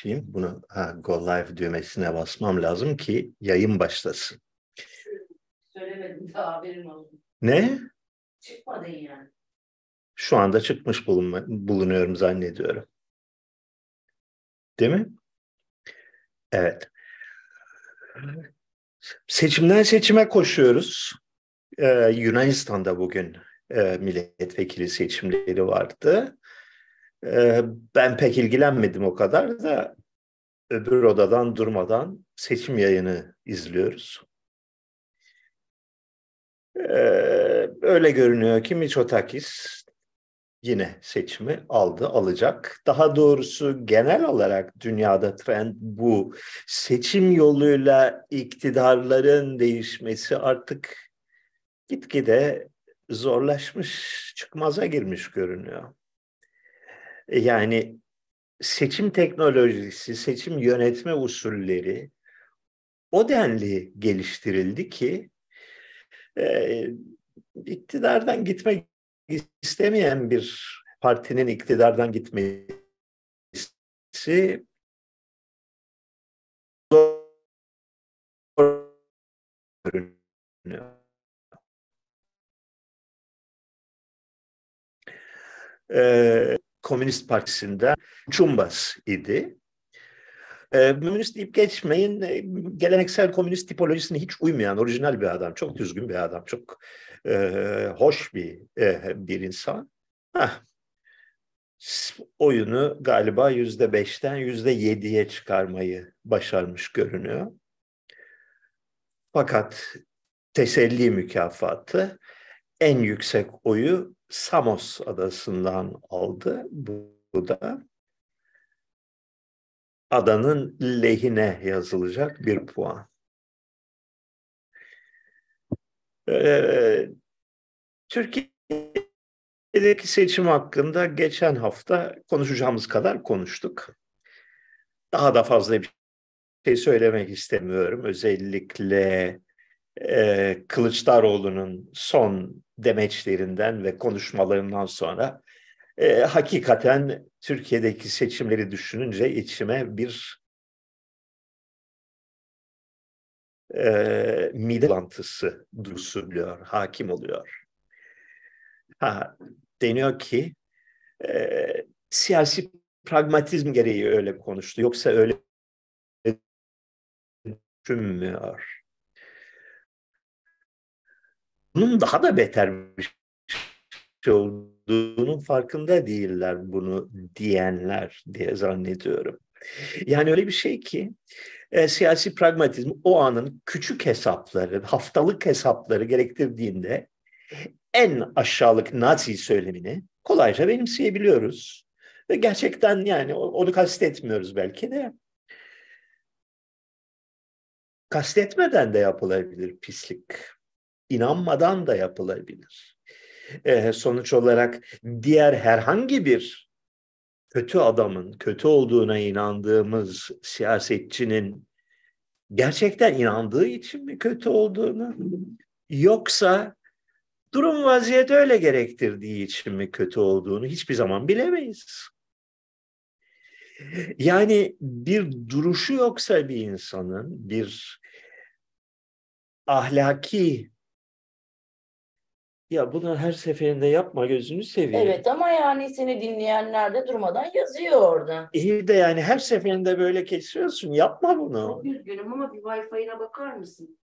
açayım. Bunu ha, Go Live düğmesine basmam lazım ki yayın başlasın. Söylemedim daha haberin olsun. Ne? Çıkmadın yani. Şu anda çıkmış bulunma, bulunuyorum zannediyorum. Değil mi? Evet. Seçimden seçime koşuyoruz. Ee, Yunanistan'da bugün e, milletvekili seçimleri vardı. Ee, ben pek ilgilenmedim o kadar da öbür odadan durmadan seçim yayını izliyoruz. Ee, öyle görünüyor ki Mitsotakis yine seçimi aldı, alacak. Daha doğrusu genel olarak dünyada trend bu. Seçim yoluyla iktidarların değişmesi artık gitgide zorlaşmış, çıkmaza girmiş görünüyor. Yani seçim teknolojisi, seçim yönetme usulleri o denli geliştirildi ki e, iktidardan gitmek istemeyen bir partinin iktidardan gitmesi görünüyor. Ee, Komünist Partisi'nden Çumbas idi. E, komünist deyip geçmeyin. E, geleneksel komünist tipolojisine hiç uymayan orijinal bir adam. Çok düzgün bir adam. Çok e, hoş bir e, bir insan. Heh. Oyunu galiba yüzde beşten yüzde yediye çıkarmayı başarmış görünüyor. Fakat teselli mükafatı en yüksek oyu Samos adasından aldı. Bu da adanın lehine yazılacak bir puan. Ee, Türkiye'deki seçim hakkında geçen hafta konuşacağımız kadar konuştuk. Daha da fazla bir şey söylemek istemiyorum. Özellikle e, Kılıçdaroğlu'nun son demeçlerinden ve konuşmalarından sonra e, hakikaten Türkiye'deki seçimleri düşününce içime bir e, mide bulantısı duygusu hakim oluyor. Ha, deniyor ki e, siyasi pragmatizm gereği öyle konuştu. Yoksa öyle düşünmüyor. Bunun daha da beter bir şey olduğunun farkında değiller bunu diyenler diye zannediyorum. Yani öyle bir şey ki e, siyasi pragmatizm o anın küçük hesapları, haftalık hesapları gerektirdiğinde en aşağılık Nazi söylemini kolayca benimseyebiliyoruz. Ve gerçekten yani onu kastetmiyoruz belki de. Kastetmeden de yapılabilir pislik. İnanmadan da yapılabilir e, sonuç olarak diğer herhangi bir kötü adamın, kötü olduğuna inandığımız siyasetçinin gerçekten inandığı için mi kötü olduğunu yoksa durum vaziyet öyle gerektirdiği için mi kötü olduğunu hiçbir zaman bilemeyiz. Yani bir duruşu yoksa bir insanın, bir ahlaki ya bunu her seferinde yapma gözünü seveyim. Evet ama yani seni dinleyenler de durmadan yazıyor orada. İyi de yani her seferinde böyle kesiyorsun. Yapma bunu. Çok üzgünüm ama bir Wi-Fi'ine bakar mısın?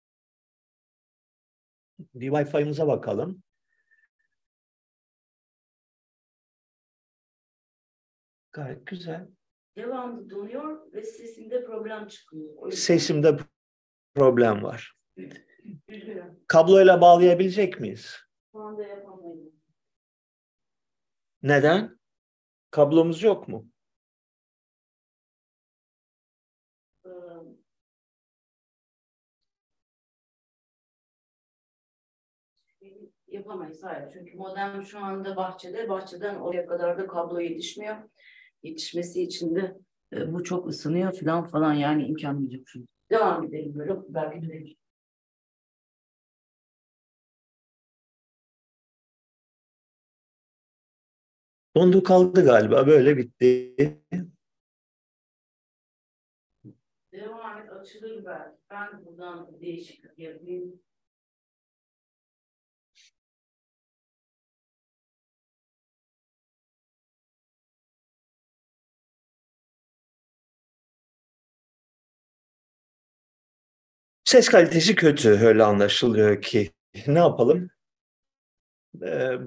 Bir Wi-Fi'mize bakalım. Gayet güzel. Devamlı donuyor ve sesinde problem çıkıyor. Sesimde problem var. Kabloyla bağlayabilecek miyiz? Şu anda yapamayız. Neden? Kablomuz yok mu? Ee, yapamayız hayır. Çünkü modem şu anda bahçede. Bahçeden oraya kadar da kablo yetişmiyor. Yetişmesi için de e, bu çok ısınıyor falan falan yani imkan yok. Devam edelim böyle. Belki düzelir. Dondu kaldı galiba. Böyle bitti. Devam et açılır belki. Ben buradan değişiklik yapayım. Ses kalitesi kötü öyle anlaşılıyor ki. Ne yapalım? Ee,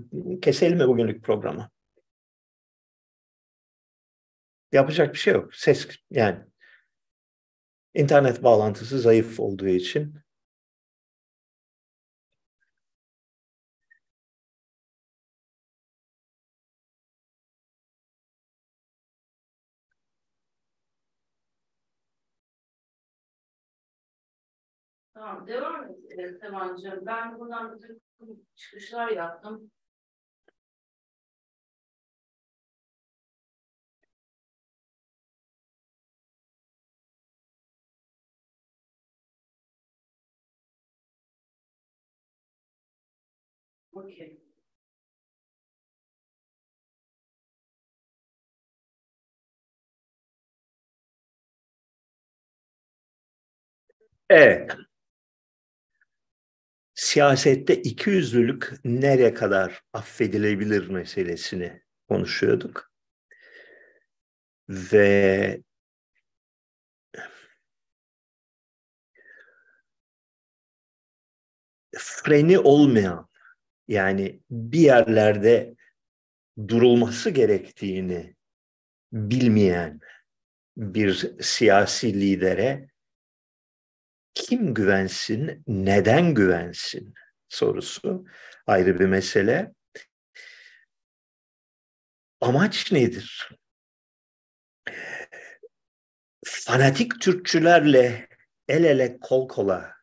keselim mi bugünlük programı? Yapacak bir şey yok. Ses yani internet bağlantısı zayıf olduğu için Tamam, devam et Tevancığım. Ben bir takım çıkışlar yaptım. Okey. Evet. Siyasette ikiyüzlülük nereye kadar affedilebilir meselesini konuşuyorduk. Ve freni olmayan yani bir yerlerde durulması gerektiğini bilmeyen bir siyasi lidere kim güvensin, neden güvensin sorusu ayrı bir mesele. Amaç nedir? Fanatik Türkçülerle el ele kol kola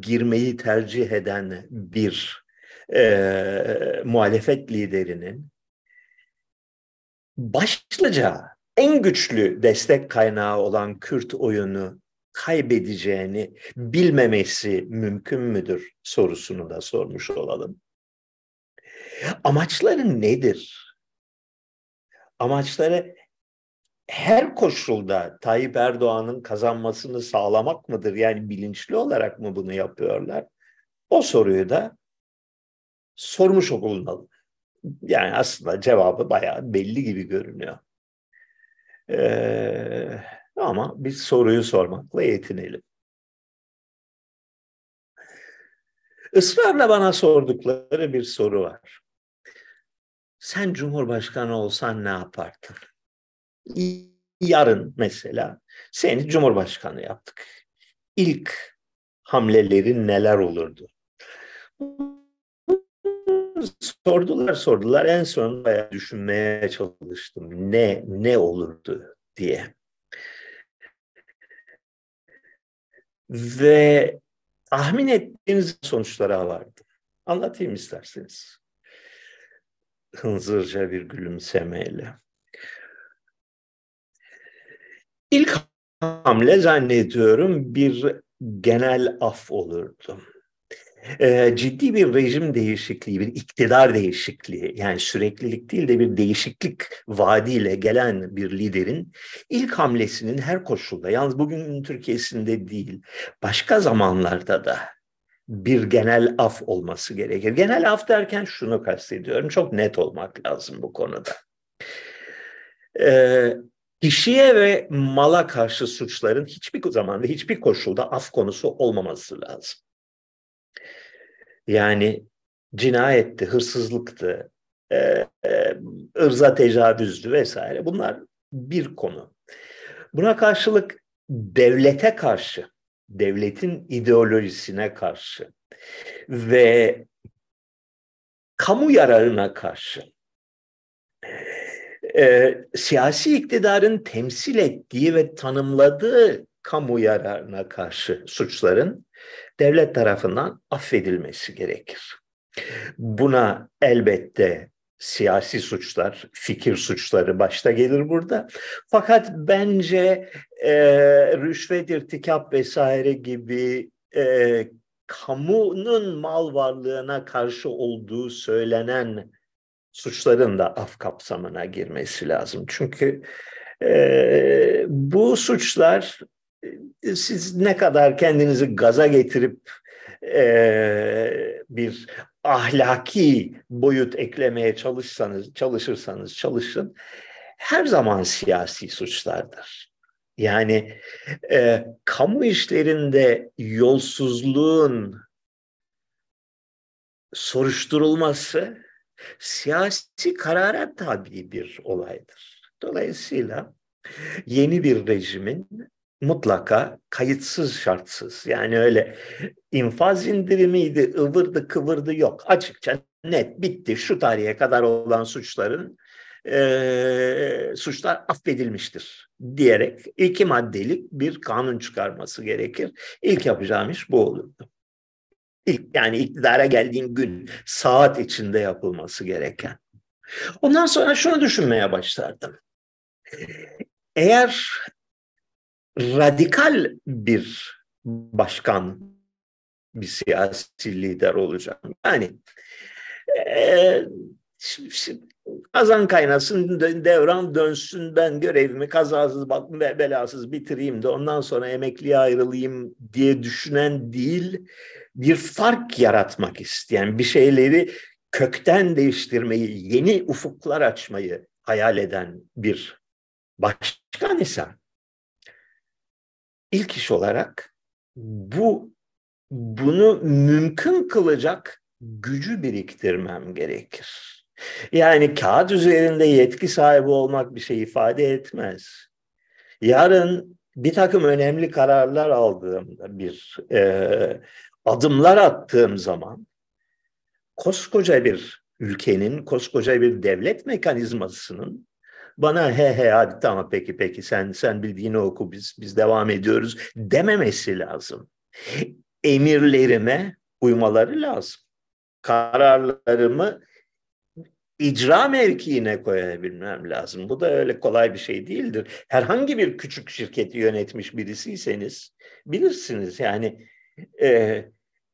girmeyi tercih eden bir e, muhalefet liderinin başlıca en güçlü destek kaynağı olan Kürt oyunu kaybedeceğini bilmemesi mümkün müdür sorusunu da sormuş olalım. Amaçları nedir? Amaçları her koşulda Tayyip Erdoğan'ın kazanmasını sağlamak mıdır? Yani bilinçli olarak mı bunu yapıyorlar? O soruyu da sormuş olunmalı. Yani aslında cevabı bayağı belli gibi görünüyor. Ee, ama biz soruyu sormakla yetinelim. Israrla bana sordukları bir soru var. Sen Cumhurbaşkanı olsan ne yapardın? Yarın mesela seni Cumhurbaşkanı yaptık. İlk hamlelerin neler olurdu? Sordular sordular en sonunda düşünmeye çalıştım. Ne ne olurdu diye. Ve tahmin ettiğiniz sonuçlara vardı. Anlatayım isterseniz. Hınzırca bir gülümsemeyle. İlk hamle zannediyorum bir genel af olurdu e, ciddi bir rejim değişikliği, bir iktidar değişikliği yani süreklilik değil de bir değişiklik vaadiyle gelen bir liderin ilk hamlesinin her koşulda yalnız bugün Türkiye'sinde değil başka zamanlarda da bir genel af olması gerekir. Genel af derken şunu kastediyorum çok net olmak lazım bu konuda. Ee, kişiye ve mala karşı suçların hiçbir zaman ve hiçbir koşulda af konusu olmaması lazım. Yani cinayetti, hırsızlıktı, e, e, ırza tecavüzdü vesaire. Bunlar bir konu. Buna karşılık devlete karşı, devletin ideolojisine karşı ve kamu yararına karşı e, siyasi iktidarın temsil ettiği ve tanımladığı kamu yararına karşı suçların devlet tarafından affedilmesi gerekir. Buna elbette siyasi suçlar, fikir suçları başta gelir burada. Fakat bence e, rüşvet, irtikap vesaire gibi e, kamunun mal varlığına karşı olduğu söylenen suçların da af kapsamına girmesi lazım. Çünkü e, bu suçlar e, siz ne kadar kendinizi gaza getirip e, bir ahlaki boyut eklemeye çalışsanız, çalışırsanız çalışın, her zaman siyasi suçlardır. Yani e, kamu işlerinde yolsuzluğun soruşturulması siyasi karara tabi bir olaydır. Dolayısıyla yeni bir rejimin mutlaka kayıtsız şartsız yani öyle infaz indirimiydi ıvırdı kıvırdı yok açıkça net bitti şu tarihe kadar olan suçların e, suçlar affedilmiştir diyerek iki maddelik bir kanun çıkarması gerekir. İlk yapacağım iş bu olurdu. İlk, yani iktidara geldiğin gün saat içinde yapılması gereken. Ondan sonra şunu düşünmeye başlardım. Eğer radikal bir başkan, bir siyasi lider olacağım. Yani e, kazan kaynasın, devran dönsün, ben görevimi kazasız belasız bitireyim de ondan sonra emekliye ayrılayım diye düşünen değil, bir fark yaratmak isteyen, bir şeyleri kökten değiştirmeyi, yeni ufuklar açmayı hayal eden bir başkan ise ilk iş olarak bu bunu mümkün kılacak gücü biriktirmem gerekir. Yani kağıt üzerinde yetki sahibi olmak bir şey ifade etmez. Yarın bir takım önemli kararlar aldığımda bir e, adımlar attığım zaman koskoca bir ülkenin, koskoca bir devlet mekanizmasının bana he he hadi tamam peki peki sen sen bildiğini oku biz biz devam ediyoruz dememesi lazım. Emirlerime uymaları lazım. Kararlarımı icra mevkiine koyabilmem lazım. Bu da öyle kolay bir şey değildir. Herhangi bir küçük şirketi yönetmiş birisiyseniz bilirsiniz yani e,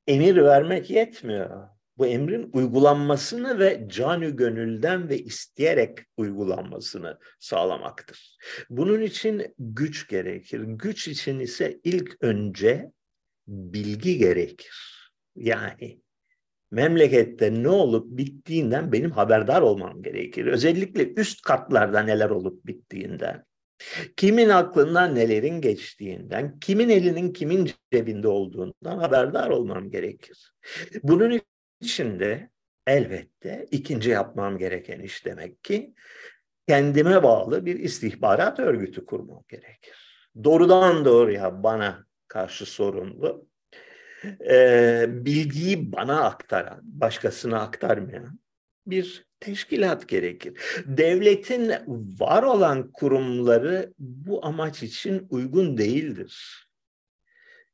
emir vermek yetmiyor bu emrin uygulanmasını ve canü gönülden ve isteyerek uygulanmasını sağlamaktır. Bunun için güç gerekir. Güç için ise ilk önce bilgi gerekir. Yani memlekette ne olup bittiğinden benim haberdar olmam gerekir. Özellikle üst katlarda neler olup bittiğinden. Kimin aklından nelerin geçtiğinden, kimin elinin kimin cebinde olduğundan haberdar olmam gerekir. Bunun Şimdi elbette ikinci yapmam gereken iş demek ki kendime bağlı bir istihbarat örgütü kurmam gerekir. Doğrudan doğruya bana karşı sorumlu, bilgiyi bana aktaran, başkasına aktarmayan bir teşkilat gerekir. Devletin var olan kurumları bu amaç için uygun değildir.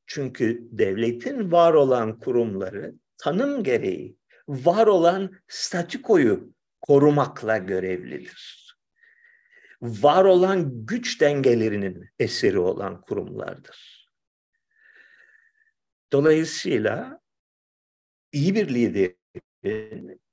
Çünkü devletin var olan kurumları tanım gereği var olan statikoyu korumakla görevlidir. Var olan güç dengelerinin eseri olan kurumlardır. Dolayısıyla iyi bir liderin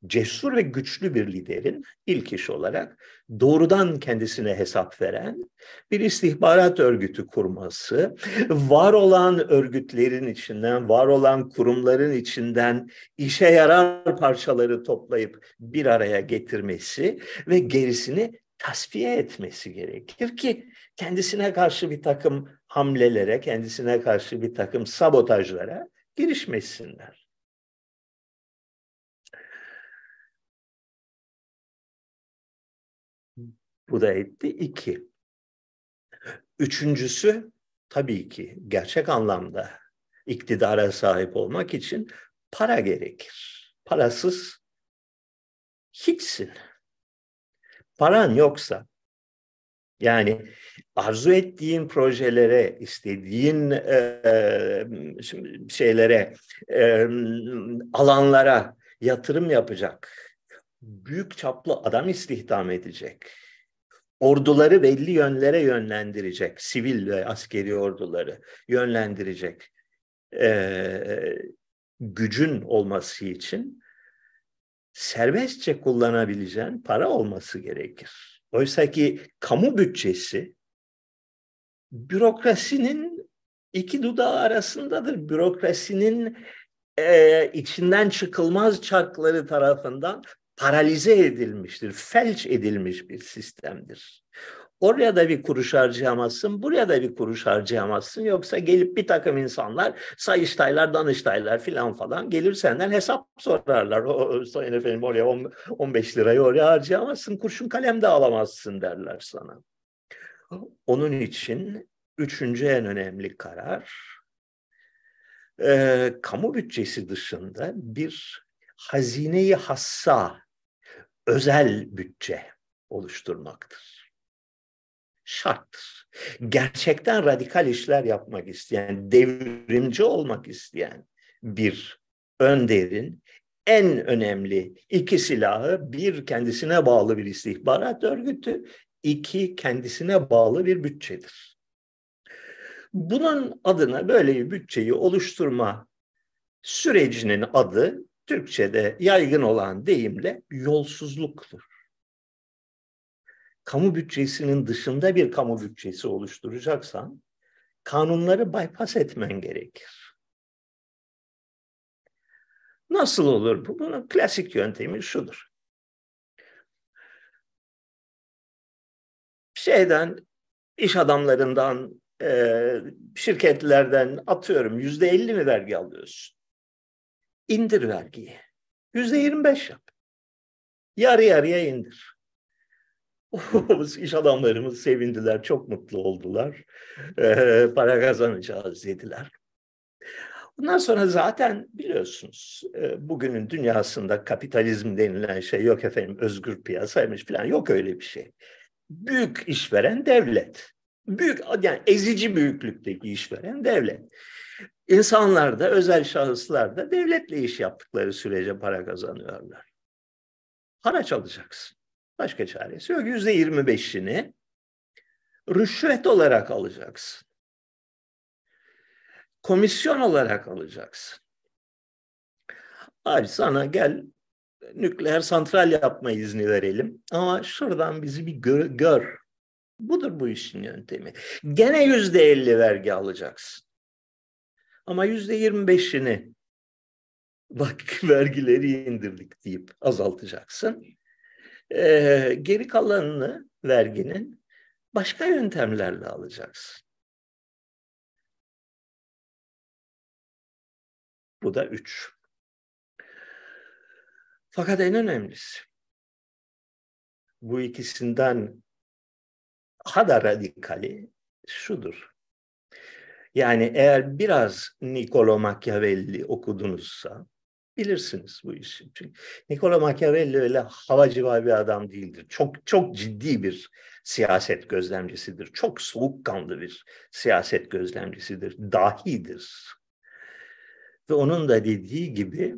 cesur ve güçlü bir liderin ilk iş olarak doğrudan kendisine hesap veren bir istihbarat örgütü kurması, var olan örgütlerin içinden, var olan kurumların içinden işe yarar parçaları toplayıp bir araya getirmesi ve gerisini tasfiye etmesi gerekir ki kendisine karşı bir takım hamlelere, kendisine karşı bir takım sabotajlara girişmesinler. Bu da etti iki. Üçüncüsü tabii ki gerçek anlamda iktidara sahip olmak için para gerekir. Parasız hiçsin. Paran yoksa yani arzu ettiğin projelere, istediğin e, şeylere, e, alanlara yatırım yapacak, büyük çaplı adam istihdam edecek orduları belli yönlere yönlendirecek, sivil ve askeri orduları yönlendirecek e, gücün olması için serbestçe kullanabileceğin para olması gerekir. Oysa ki kamu bütçesi bürokrasinin iki dudağı arasındadır. Bürokrasinin e, içinden çıkılmaz çarkları tarafından paralize edilmiştir, felç edilmiş bir sistemdir. Oraya da bir kuruş harcayamazsın, buraya da bir kuruş harcayamazsın. Yoksa gelip bir takım insanlar, sayıştaylar, danıştaylar filan falan gelir senden hesap sorarlar. O, sayın efendim oraya 15 lirayı oraya harcayamazsın, kurşun kalem de alamazsın derler sana. Onun için üçüncü en önemli karar, e, kamu bütçesi dışında bir hazineyi hassa, özel bütçe oluşturmaktır şarttır. Gerçekten radikal işler yapmak isteyen, devrimci olmak isteyen bir önderin en önemli iki silahı bir kendisine bağlı bir istihbarat örgütü, iki kendisine bağlı bir bütçedir. Bunun adına böyle bir bütçeyi oluşturma sürecinin adı Türkçe'de yaygın olan deyimle yolsuzluktur kamu bütçesinin dışında bir kamu bütçesi oluşturacaksan kanunları bypass etmen gerekir. Nasıl olur bu? Bunun klasik yöntemi şudur. Şeyden, iş adamlarından, şirketlerden atıyorum yüzde elli mi vergi alıyorsun? İndir vergiyi. Yüzde yirmi beş yap. Yarı yarıya indir. iş adamlarımız sevindiler, çok mutlu oldular. Ee, para kazanacağız dediler. Bundan sonra zaten biliyorsunuz e, bugünün dünyasında kapitalizm denilen şey yok efendim özgür piyasaymış falan yok öyle bir şey. Büyük işveren devlet. Büyük yani ezici büyüklükteki işveren devlet. İnsanlar da özel şahıslar da devletle iş yaptıkları sürece para kazanıyorlar. Para çalacaksın. Başka çaresi yok. Yüzde yirmi beşini rüşvet olarak alacaksın. Komisyon olarak alacaksın. Abi sana gel nükleer santral yapma izni verelim. Ama şuradan bizi bir gör. gör. Budur bu işin yöntemi. Gene yüzde elli vergi alacaksın. Ama yüzde yirmi beşini bak vergileri indirdik deyip azaltacaksın e, geri kalanını verginin başka yöntemlerle alacaksın. Bu da üç. Fakat en önemlisi bu ikisinden daha da radikali şudur. Yani eğer biraz Niccolo Machiavelli okudunuzsa bilirsiniz bu işi. Çünkü Niccolo Machiavelli öyle havacıva bir adam değildir. Çok çok ciddi bir siyaset gözlemcisidir. Çok soğukkanlı bir siyaset gözlemcisidir. Dahidir. Ve onun da dediği gibi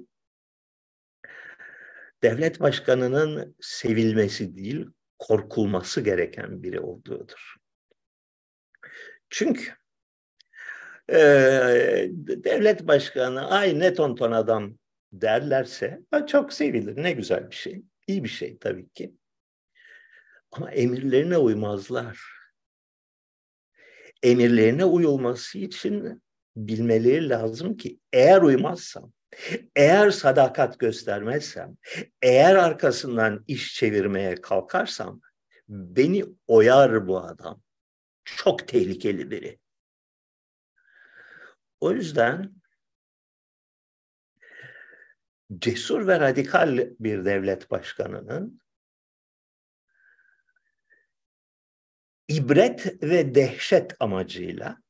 devlet başkanının sevilmesi değil, korkulması gereken biri olduğudur. Çünkü e, devlet başkanı ay ne tonton adam derlerse çok sevilir. Ne güzel bir şey. İyi bir şey tabii ki. Ama emirlerine uymazlar. Emirlerine uyulması için bilmeleri lazım ki eğer uymazsam, eğer sadakat göstermezsem, eğer arkasından iş çevirmeye kalkarsam beni oyar bu adam. Çok tehlikeli biri. O yüzden cesur ve radikal bir devlet başkanının ibret ve dehşet amacıyla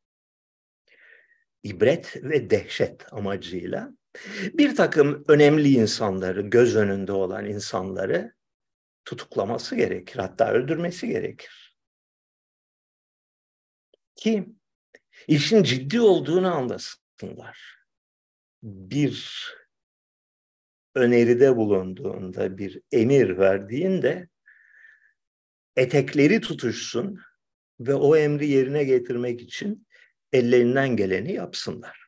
ibret ve dehşet amacıyla bir takım önemli insanları, göz önünde olan insanları tutuklaması gerekir. Hatta öldürmesi gerekir. Ki işin ciddi olduğunu anlasınlar. Bir öneride bulunduğunda, bir emir verdiğinde etekleri tutuşsun ve o emri yerine getirmek için ellerinden geleni yapsınlar.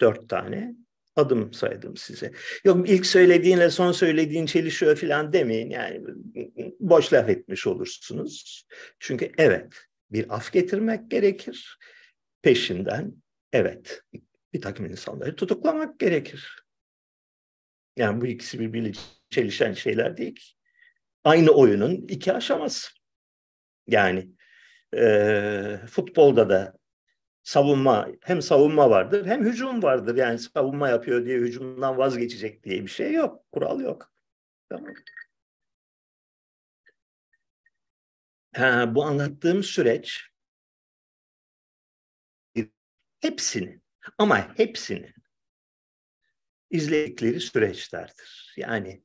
Dört tane adım saydım size. Yok ilk söylediğinle son söylediğin çelişiyor falan demeyin. Yani boş laf etmiş olursunuz. Çünkü evet bir af getirmek gerekir. Peşinden evet bir takım insanları tutuklamak gerekir. Yani bu ikisi birbiriyle çelişen şeyler değil ki. Aynı oyunun iki aşaması. Yani e, futbolda da savunma hem savunma vardır hem hücum vardır. Yani savunma yapıyor diye hücumdan vazgeçecek diye bir şey yok. Kural yok. Tamam. Ha, bu anlattığım süreç hepsinin ama hepsinin izledikleri süreçlerdir. Yani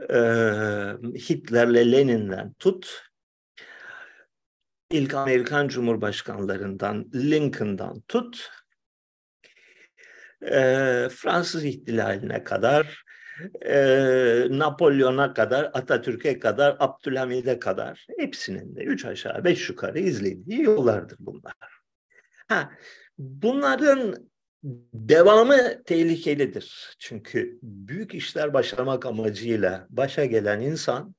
e, Hitler'le Lenin'den tut ilk Amerikan Cumhurbaşkanlarından Lincoln'dan tut e, Fransız ihtilaline kadar e, Napolyon'a kadar Atatürk'e kadar Abdülhamid'e kadar hepsinin de üç aşağı beş yukarı izlediği yollardır bunlar. Ha, bunların devamı tehlikelidir. Çünkü büyük işler başlamak amacıyla başa gelen insan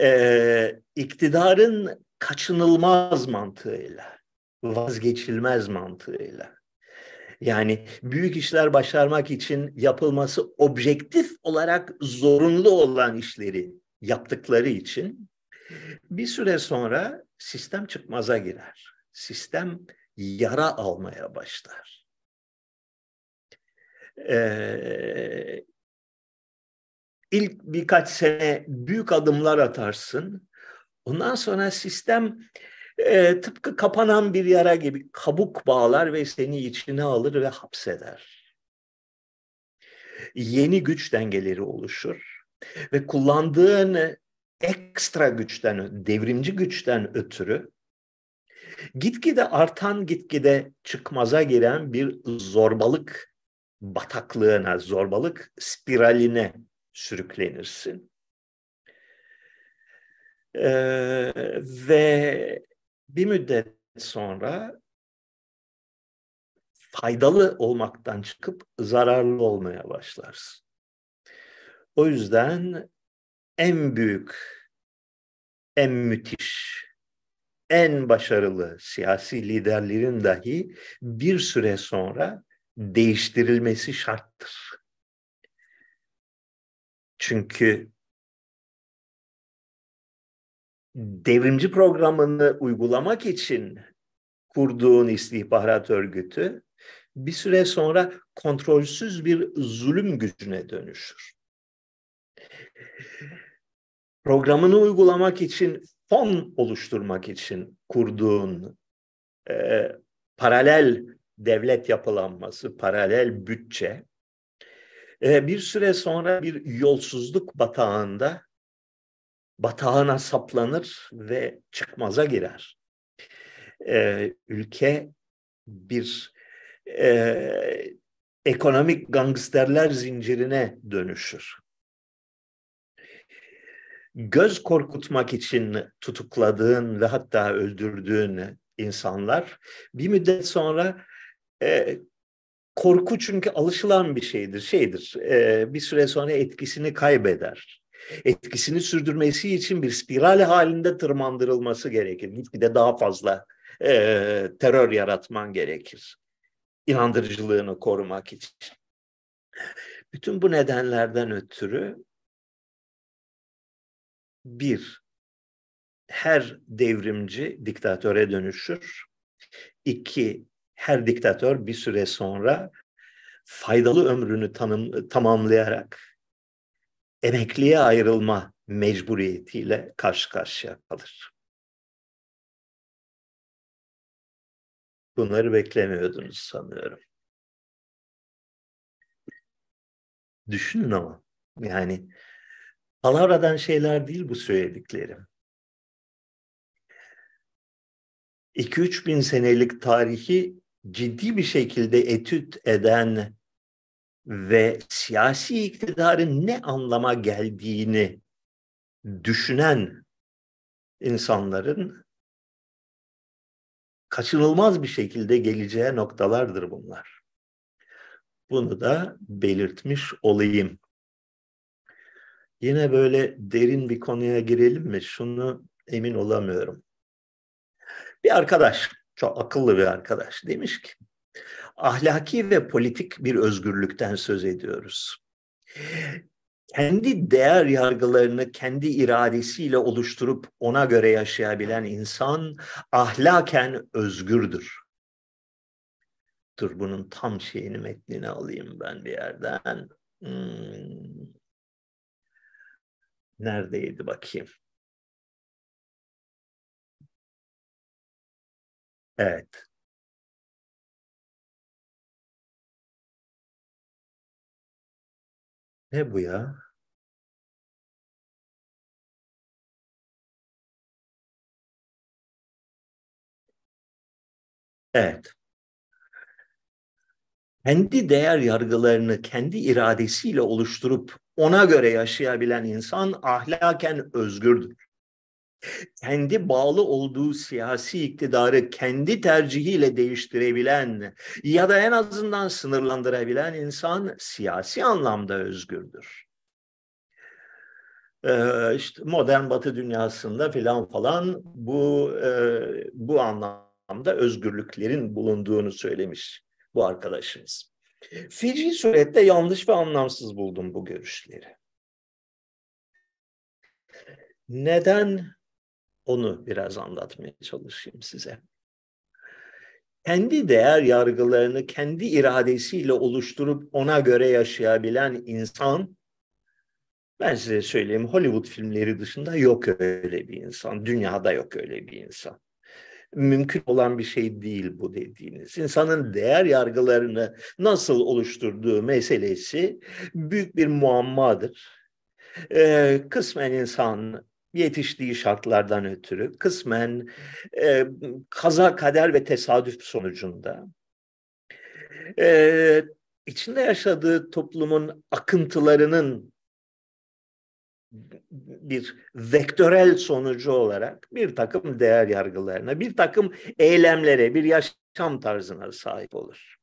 e, iktidarın kaçınılmaz mantığıyla, vazgeçilmez mantığıyla. Yani büyük işler başarmak için yapılması objektif olarak zorunlu olan işleri yaptıkları için bir süre sonra sistem çıkmaza girer. Sistem yara almaya başlar. Ee, ilk birkaç sene büyük adımlar atarsın. Ondan sonra sistem e, tıpkı kapanan bir yara gibi kabuk bağlar ve seni içine alır ve hapseder. Yeni güç dengeleri oluşur ve kullandığın ekstra güçten, devrimci güçten ötürü gitgide artan, gitgide çıkmaza giren bir zorbalık bataklığına, zorbalık spiraline sürüklenirsin. Ee, ve bir müddet sonra faydalı olmaktan çıkıp zararlı olmaya başlarsın. O yüzden en büyük, en müthiş, en başarılı siyasi liderlerin dahi bir süre sonra değiştirilmesi şarttır. Çünkü devrimci programını uygulamak için kurduğun istihbarat örgütü bir süre sonra kontrolsüz bir zulüm gücüne dönüşür. Programını uygulamak için fon oluşturmak için kurduğun e, paralel devlet yapılanması, paralel bütçe e, bir süre sonra bir yolsuzluk batağında batağına saplanır ve çıkmaza girer. Ee, ülke bir e, ekonomik gangsterler zincirine dönüşür. Göz korkutmak için tutukladığın ve hatta öldürdüğün insanlar bir müddet sonra e, korku çünkü alışılan bir şeydir, şeydir. E, bir süre sonra etkisini kaybeder etkisini sürdürmesi için bir spiral halinde tırmandırılması gerekir. Gitgide daha fazla e, terör yaratman gerekir. İnandırıcılığını korumak için. Bütün bu nedenlerden ötürü bir, her devrimci diktatöre dönüşür. İki, her diktatör bir süre sonra faydalı ömrünü tanım, tamamlayarak emekliye ayrılma mecburiyetiyle karşı karşıya kalır. Bunları beklemiyordunuz sanıyorum. Düşünün ama yani palavradan şeyler değil bu söylediklerim. 2-3 bin senelik tarihi ciddi bir şekilde etüt eden ve siyasi iktidarın ne anlama geldiğini düşünen insanların kaçınılmaz bir şekilde geleceği noktalardır bunlar. Bunu da belirtmiş olayım. Yine böyle derin bir konuya girelim mi? Şunu emin olamıyorum. Bir arkadaş, çok akıllı bir arkadaş demiş ki, ahlaki ve politik bir özgürlükten söz ediyoruz. Kendi değer yargılarını kendi iradesiyle oluşturup ona göre yaşayabilen insan ahlaken özgürdür. Dur bunun tam şeyini metnini alayım ben bir yerden. Hmm. Neredeydi bakayım? Evet. Ne bu ya? Evet. Kendi değer yargılarını kendi iradesiyle oluşturup ona göre yaşayabilen insan ahlaken özgürdür. Kendi bağlı olduğu siyasi iktidarı kendi tercihiyle değiştirebilen ya da en azından sınırlandırabilen insan siyasi anlamda özgürdür. Ee, işte modern Batı dünyasında filan falan bu e, bu anlamda özgürlüklerin bulunduğunu söylemiş bu arkadaşımız. Fiji surette yanlış ve anlamsız buldum bu görüşleri. Neden onu biraz anlatmaya çalışayım size. Kendi değer yargılarını kendi iradesiyle oluşturup ona göre yaşayabilen insan ben size söyleyeyim Hollywood filmleri dışında yok öyle bir insan. Dünyada yok öyle bir insan mümkün olan bir şey değil bu dediğiniz. İnsanın değer yargılarını nasıl oluşturduğu meselesi büyük bir muammadır. Ee, kısmen insan yetiştiği şartlardan ötürü, kısmen e, kaza, kader ve tesadüf sonucunda e, içinde yaşadığı toplumun akıntılarının bir vektörel sonucu olarak bir takım değer yargılarına, bir takım eylemlere, bir yaşam tarzına sahip olur.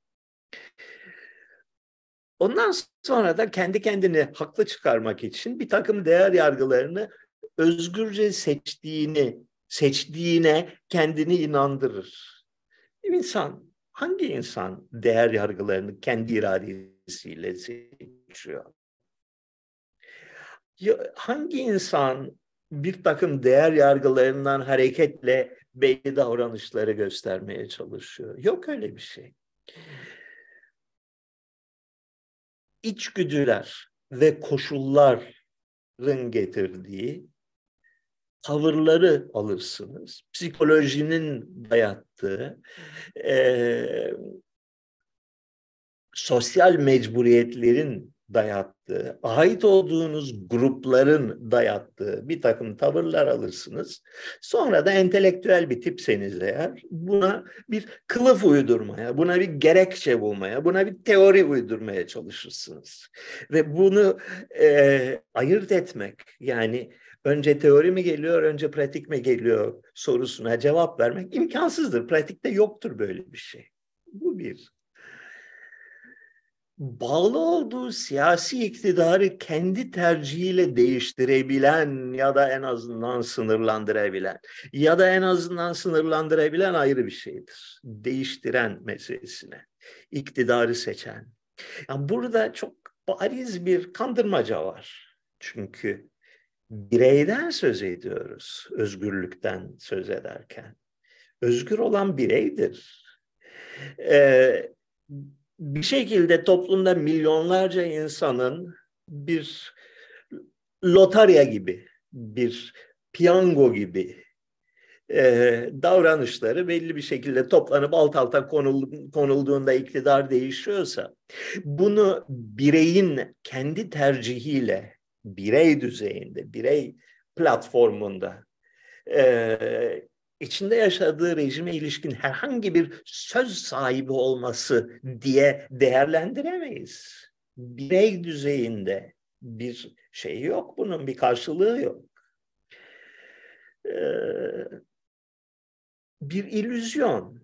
Ondan sonra da kendi kendini haklı çıkarmak için bir takım değer yargılarını özgürce seçtiğini, seçtiğine kendini inandırır. İnsan, hangi insan değer yargılarını kendi iradesiyle seçiyor? hangi insan bir takım değer yargılarından hareketle belli davranışları göstermeye çalışıyor? Yok öyle bir şey. İçgüdüler ve koşulların getirdiği tavırları alırsınız. Psikolojinin dayattığı, e, sosyal mecburiyetlerin dayattığı, ait olduğunuz grupların dayattığı bir takım tavırlar alırsınız. Sonra da entelektüel bir tipseniz eğer buna bir kılıf uydurmaya, buna bir gerekçe bulmaya, buna bir teori uydurmaya çalışırsınız. Ve bunu e, ayırt etmek yani önce teori mi geliyor, önce pratik mi geliyor sorusuna cevap vermek imkansızdır. Pratikte yoktur böyle bir şey. Bu bir bağlı olduğu siyasi iktidarı kendi tercihiyle değiştirebilen ya da en azından sınırlandırabilen ya da en azından sınırlandırabilen ayrı bir şeydir. Değiştiren meselesine, iktidarı seçen. Yani burada çok bariz bir kandırmaca var. Çünkü bireyden söz ediyoruz özgürlükten söz ederken. Özgür olan bireydir. Ee, bir şekilde toplumda milyonlarca insanın bir lotarya gibi, bir piyango gibi e, davranışları belli bir şekilde toplanıp alt alta konul, konulduğunda iktidar değişiyorsa bunu bireyin kendi tercihiyle birey düzeyinde, birey platformunda e, içinde yaşadığı rejime ilişkin herhangi bir söz sahibi olması diye değerlendiremeyiz. Birey düzeyinde bir şey yok bunun, bir karşılığı yok. Ee, bir illüzyon.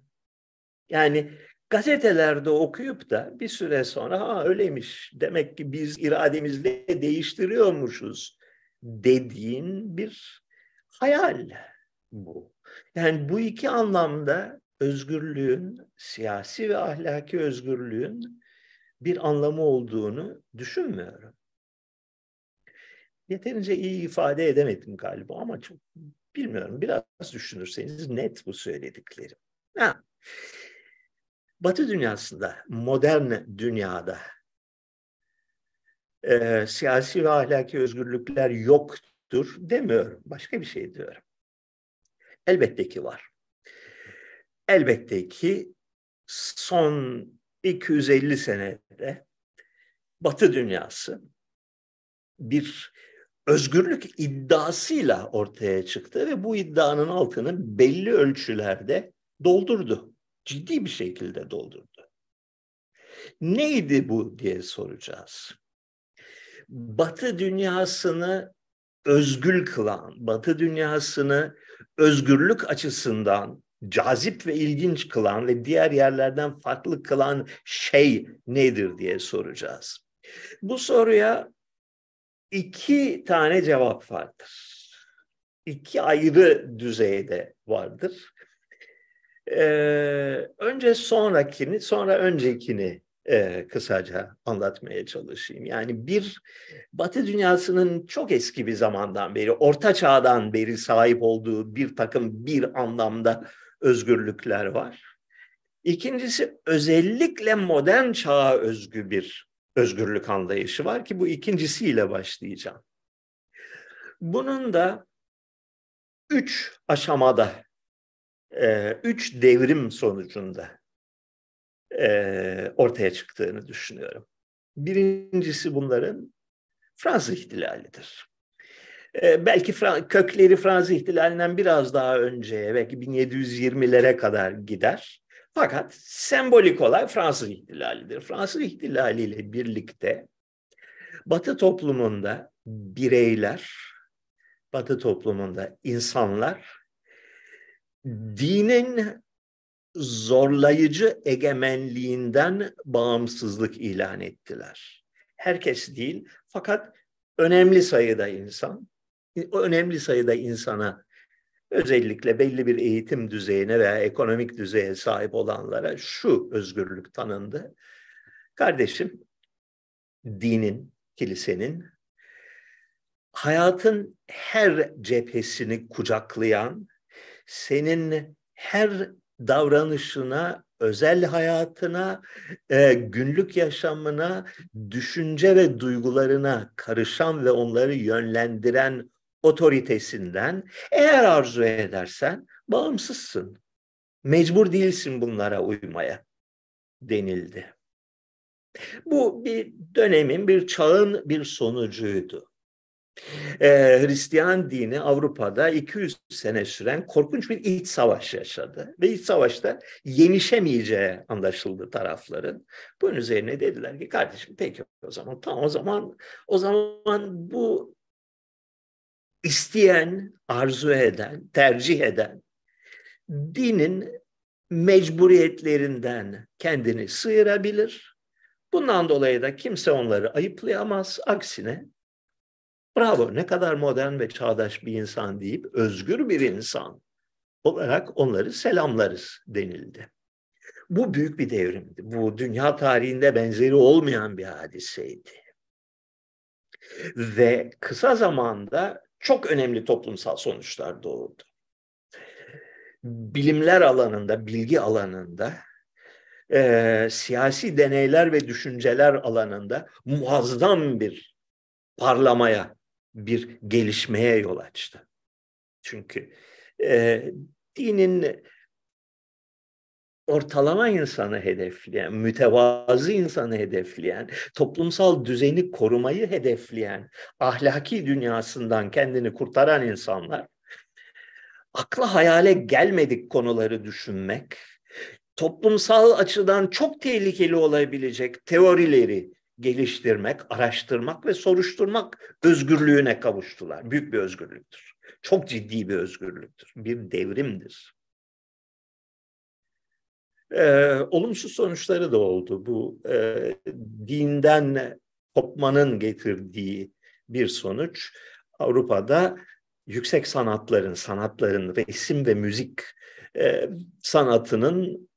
Yani gazetelerde okuyup da bir süre sonra ha öyleymiş demek ki biz irademizle değiştiriyormuşuz dediğin bir hayal bu. Yani bu iki anlamda özgürlüğün, siyasi ve ahlaki özgürlüğün bir anlamı olduğunu düşünmüyorum. Yeterince iyi ifade edemedim galiba ama çok bilmiyorum. Biraz düşünürseniz net bu söylediklerim. Ha. Batı dünyasında, modern dünyada e, siyasi ve ahlaki özgürlükler yoktur demiyorum. Başka bir şey diyorum. Elbette ki var. Elbette ki son 250 senede Batı dünyası bir özgürlük iddiasıyla ortaya çıktı ve bu iddianın altını belli ölçülerde doldurdu. Ciddi bir şekilde doldurdu. Neydi bu diye soracağız. Batı dünyasını özgül kılan, Batı dünyasını özgürlük açısından cazip ve ilginç kılan ve diğer yerlerden farklı kılan şey nedir diye soracağız. Bu soruya iki tane cevap vardır. İki ayrı düzeyde vardır. Ee, önce sonrakini, sonra öncekini e, kısaca anlatmaya çalışayım. Yani bir Batı dünyasının çok eski bir zamandan beri, Orta Çağ'dan beri sahip olduğu bir takım bir anlamda özgürlükler var. İkincisi özellikle modern çağa özgü bir özgürlük anlayışı var ki bu ikincisiyle başlayacağım. Bunun da üç aşamada, e, üç devrim sonucunda e, ortaya çıktığını düşünüyorum. Birincisi bunların Fransız ihtilalidir. E, belki Fra kökleri Fransız ihtilalinden biraz daha önce, belki 1720'lere kadar gider. Fakat sembolik olay Fransız ihtilalidir. Fransız ihtilaliyle birlikte Batı toplumunda bireyler, Batı toplumunda insanlar dinin zorlayıcı egemenliğinden bağımsızlık ilan ettiler. Herkes değil fakat önemli sayıda insan, önemli sayıda insana özellikle belli bir eğitim düzeyine veya ekonomik düzeye sahip olanlara şu özgürlük tanındı. Kardeşim, dinin, kilisenin hayatın her cephesini kucaklayan, senin her davranışına, özel hayatına, e, günlük yaşamına, düşünce ve duygularına karışan ve onları yönlendiren otoritesinden eğer arzu edersen bağımsızsın. Mecbur değilsin bunlara uymaya denildi. Bu bir dönemin, bir çağın bir sonucuydu e, Hristiyan dini Avrupa'da 200 sene süren korkunç bir iç savaş yaşadı. Ve iç savaşta yenişemeyeceği anlaşıldı tarafların. Bunun üzerine dediler ki kardeşim peki o zaman tamam o zaman o zaman bu isteyen, arzu eden, tercih eden dinin mecburiyetlerinden kendini sıyırabilir. Bundan dolayı da kimse onları ayıplayamaz. Aksine bravo ne kadar modern ve çağdaş bir insan deyip özgür bir insan olarak onları selamlarız denildi. Bu büyük bir devrimdi. Bu dünya tarihinde benzeri olmayan bir hadiseydi. Ve kısa zamanda çok önemli toplumsal sonuçlar doğurdu. Bilimler alanında, bilgi alanında, e, siyasi deneyler ve düşünceler alanında muazzam bir parlamaya bir gelişmeye yol açtı. Çünkü e, dinin ortalama insanı hedefleyen, mütevazı insanı hedefleyen, toplumsal düzeni korumayı hedefleyen, ahlaki dünyasından kendini kurtaran insanlar akla hayale gelmedik konuları düşünmek, toplumsal açıdan çok tehlikeli olabilecek teorileri geliştirmek, araştırmak ve soruşturmak özgürlüğüne kavuştular. Büyük bir özgürlüktür. Çok ciddi bir özgürlüktür. Bir devrimdir. e, olumsuz sonuçları da oldu. Bu e, dinden kopmanın getirdiği bir sonuç Avrupa'da yüksek sanatların, sanatların, resim ve müzik e, sanatının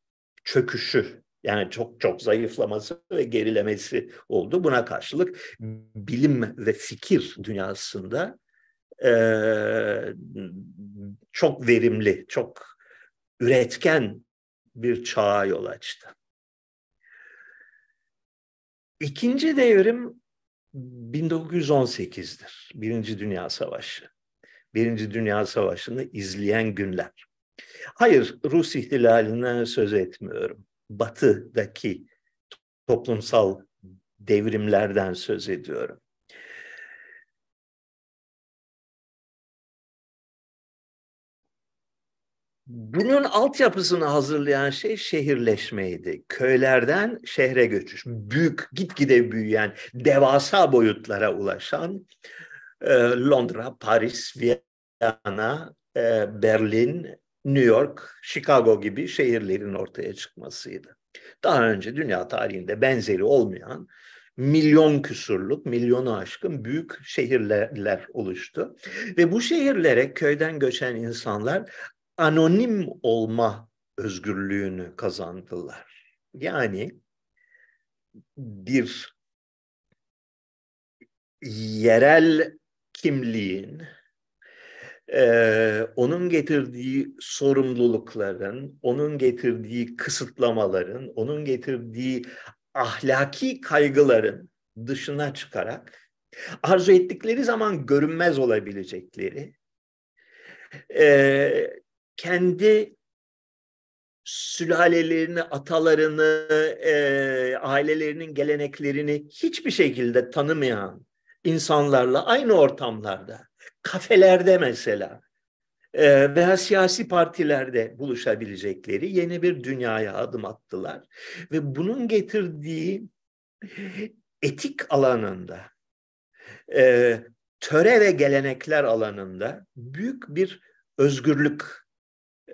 çöküşü yani çok çok zayıflaması ve gerilemesi oldu. Buna karşılık bilim ve fikir dünyasında e, çok verimli, çok üretken bir çağa yol açtı. İkinci devrim 1918'dir. Birinci Dünya Savaşı. Birinci Dünya Savaşı'nı izleyen günler. Hayır, Rus ihtilalinden söz etmiyorum. Batı'daki toplumsal devrimlerden söz ediyorum. Bunun altyapısını hazırlayan şey şehirleşmeydi. Köylerden şehre göçüş. Büyük, gitgide büyüyen, devasa boyutlara ulaşan e, Londra, Paris, Viyana, e, Berlin, New York, Chicago gibi şehirlerin ortaya çıkmasıydı. Daha önce dünya tarihinde benzeri olmayan milyon küsurluk, milyonu aşkın büyük şehirler oluştu. Ve bu şehirlere köyden göçen insanlar anonim olma özgürlüğünü kazandılar. Yani bir yerel kimliğin, e, onun getirdiği sorumlulukların, onun getirdiği kısıtlamaların, onun getirdiği ahlaki kaygıların dışına çıkarak arzu ettikleri zaman görünmez olabilecekleri, e, kendi sülalelerini, atalarını, e, ailelerinin geleneklerini hiçbir şekilde tanımayan insanlarla aynı ortamlarda, kafelerde mesela e, veya siyasi partilerde buluşabilecekleri yeni bir dünyaya adım attılar. Ve bunun getirdiği etik alanında, e, töre ve gelenekler alanında büyük bir özgürlük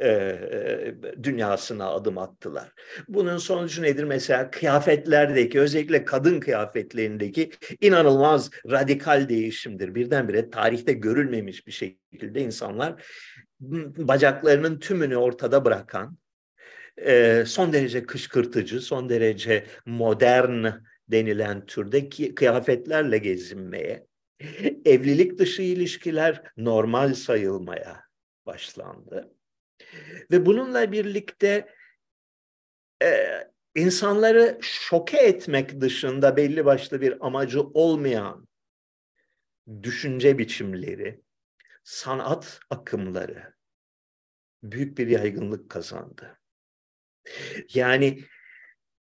e, dünyasına adım attılar. Bunun sonucu nedir? Mesela kıyafetlerdeki özellikle kadın kıyafetlerindeki inanılmaz radikal değişimdir. Birdenbire tarihte görülmemiş bir şekilde insanlar bacaklarının tümünü ortada bırakan, e, son derece kışkırtıcı, son derece modern denilen türde kıyafetlerle gezinmeye, evlilik dışı ilişkiler normal sayılmaya başlandı. Ve bununla birlikte e, insanları şoke etmek dışında belli başlı bir amacı olmayan düşünce biçimleri, sanat akımları büyük bir yaygınlık kazandı. Yani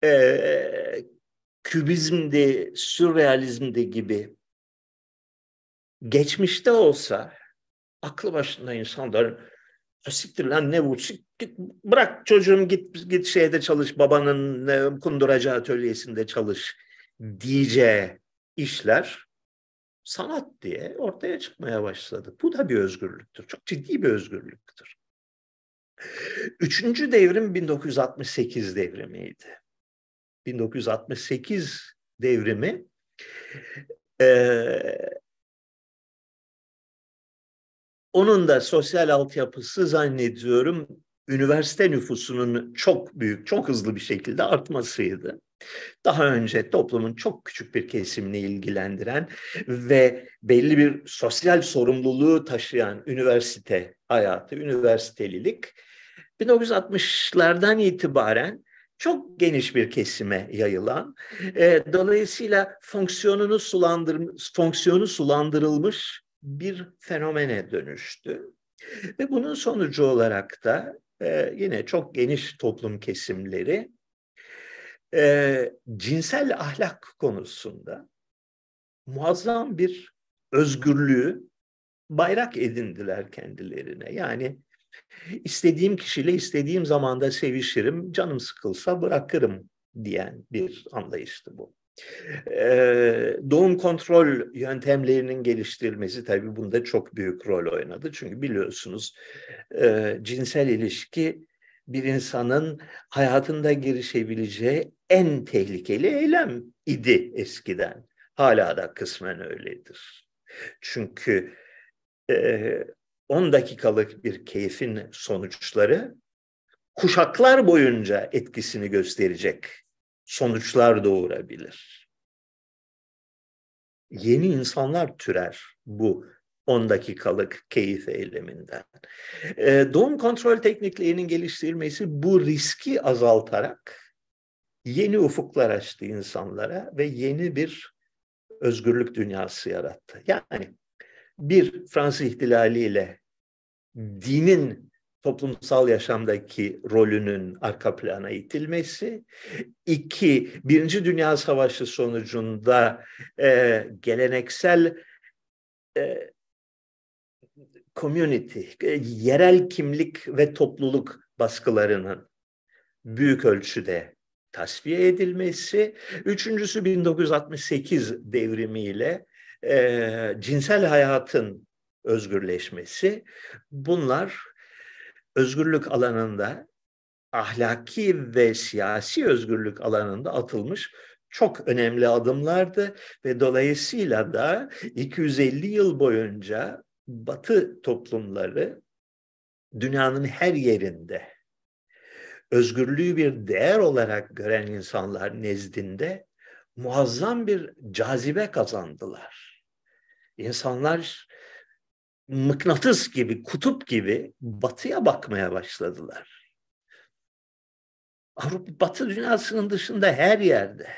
e, kübizmde, sürrealizmde gibi geçmişte olsa aklı başında insanların siktir lan ne bu git, bırak çocuğum git git şeyde çalış babanın e, kunduracı atölyesinde çalış diyeceği işler sanat diye ortaya çıkmaya başladı. Bu da bir özgürlüktür. Çok ciddi bir özgürlüktür. Üçüncü devrim 1968 devrimiydi. 1968 devrimi e, onun da sosyal altyapısı zannediyorum üniversite nüfusunun çok büyük, çok hızlı bir şekilde artmasıydı. Daha önce toplumun çok küçük bir kesimini ilgilendiren ve belli bir sosyal sorumluluğu taşıyan üniversite hayatı, üniversitelilik 1960'lardan itibaren çok geniş bir kesime yayılan, e, dolayısıyla fonksiyonunu sulandır, fonksiyonu sulandırılmış bir fenomene dönüştü. Ve bunun sonucu olarak da e, yine çok geniş toplum kesimleri e, cinsel ahlak konusunda muazzam bir özgürlüğü bayrak edindiler kendilerine. Yani istediğim kişiyle istediğim zamanda sevişirim, canım sıkılsa bırakırım diyen bir anlayıştı bu. Doğum kontrol yöntemlerinin geliştirilmesi tabii bunda çok büyük rol oynadı. Çünkü biliyorsunuz cinsel ilişki bir insanın hayatında girişebileceği en tehlikeli eylem idi eskiden. Hala da kısmen öyledir. Çünkü e, 10 dakikalık bir keyfin sonuçları kuşaklar boyunca etkisini gösterecek sonuçlar doğurabilir. Yeni insanlar türer bu 10 dakikalık keyif eyleminden. E, doğum kontrol tekniklerinin geliştirilmesi bu riski azaltarak yeni ufuklar açtı insanlara ve yeni bir özgürlük dünyası yarattı. Yani bir Fransız ihtilaliyle dinin toplumsal yaşamdaki rolünün arka plana itilmesi. iki Birinci Dünya Savaşı sonucunda e, geleneksel e, community, e, yerel kimlik ve topluluk baskılarının büyük ölçüde tasfiye edilmesi. Üçüncüsü 1968 devrimiyle e, cinsel hayatın özgürleşmesi. Bunlar özgürlük alanında ahlaki ve siyasi özgürlük alanında atılmış çok önemli adımlardı ve dolayısıyla da 250 yıl boyunca Batı toplumları dünyanın her yerinde özgürlüğü bir değer olarak gören insanlar nezdinde muazzam bir cazibe kazandılar. İnsanlar mıknatıs gibi, kutup gibi batıya bakmaya başladılar. Avrupa, Batı dünyasının dışında her yerde,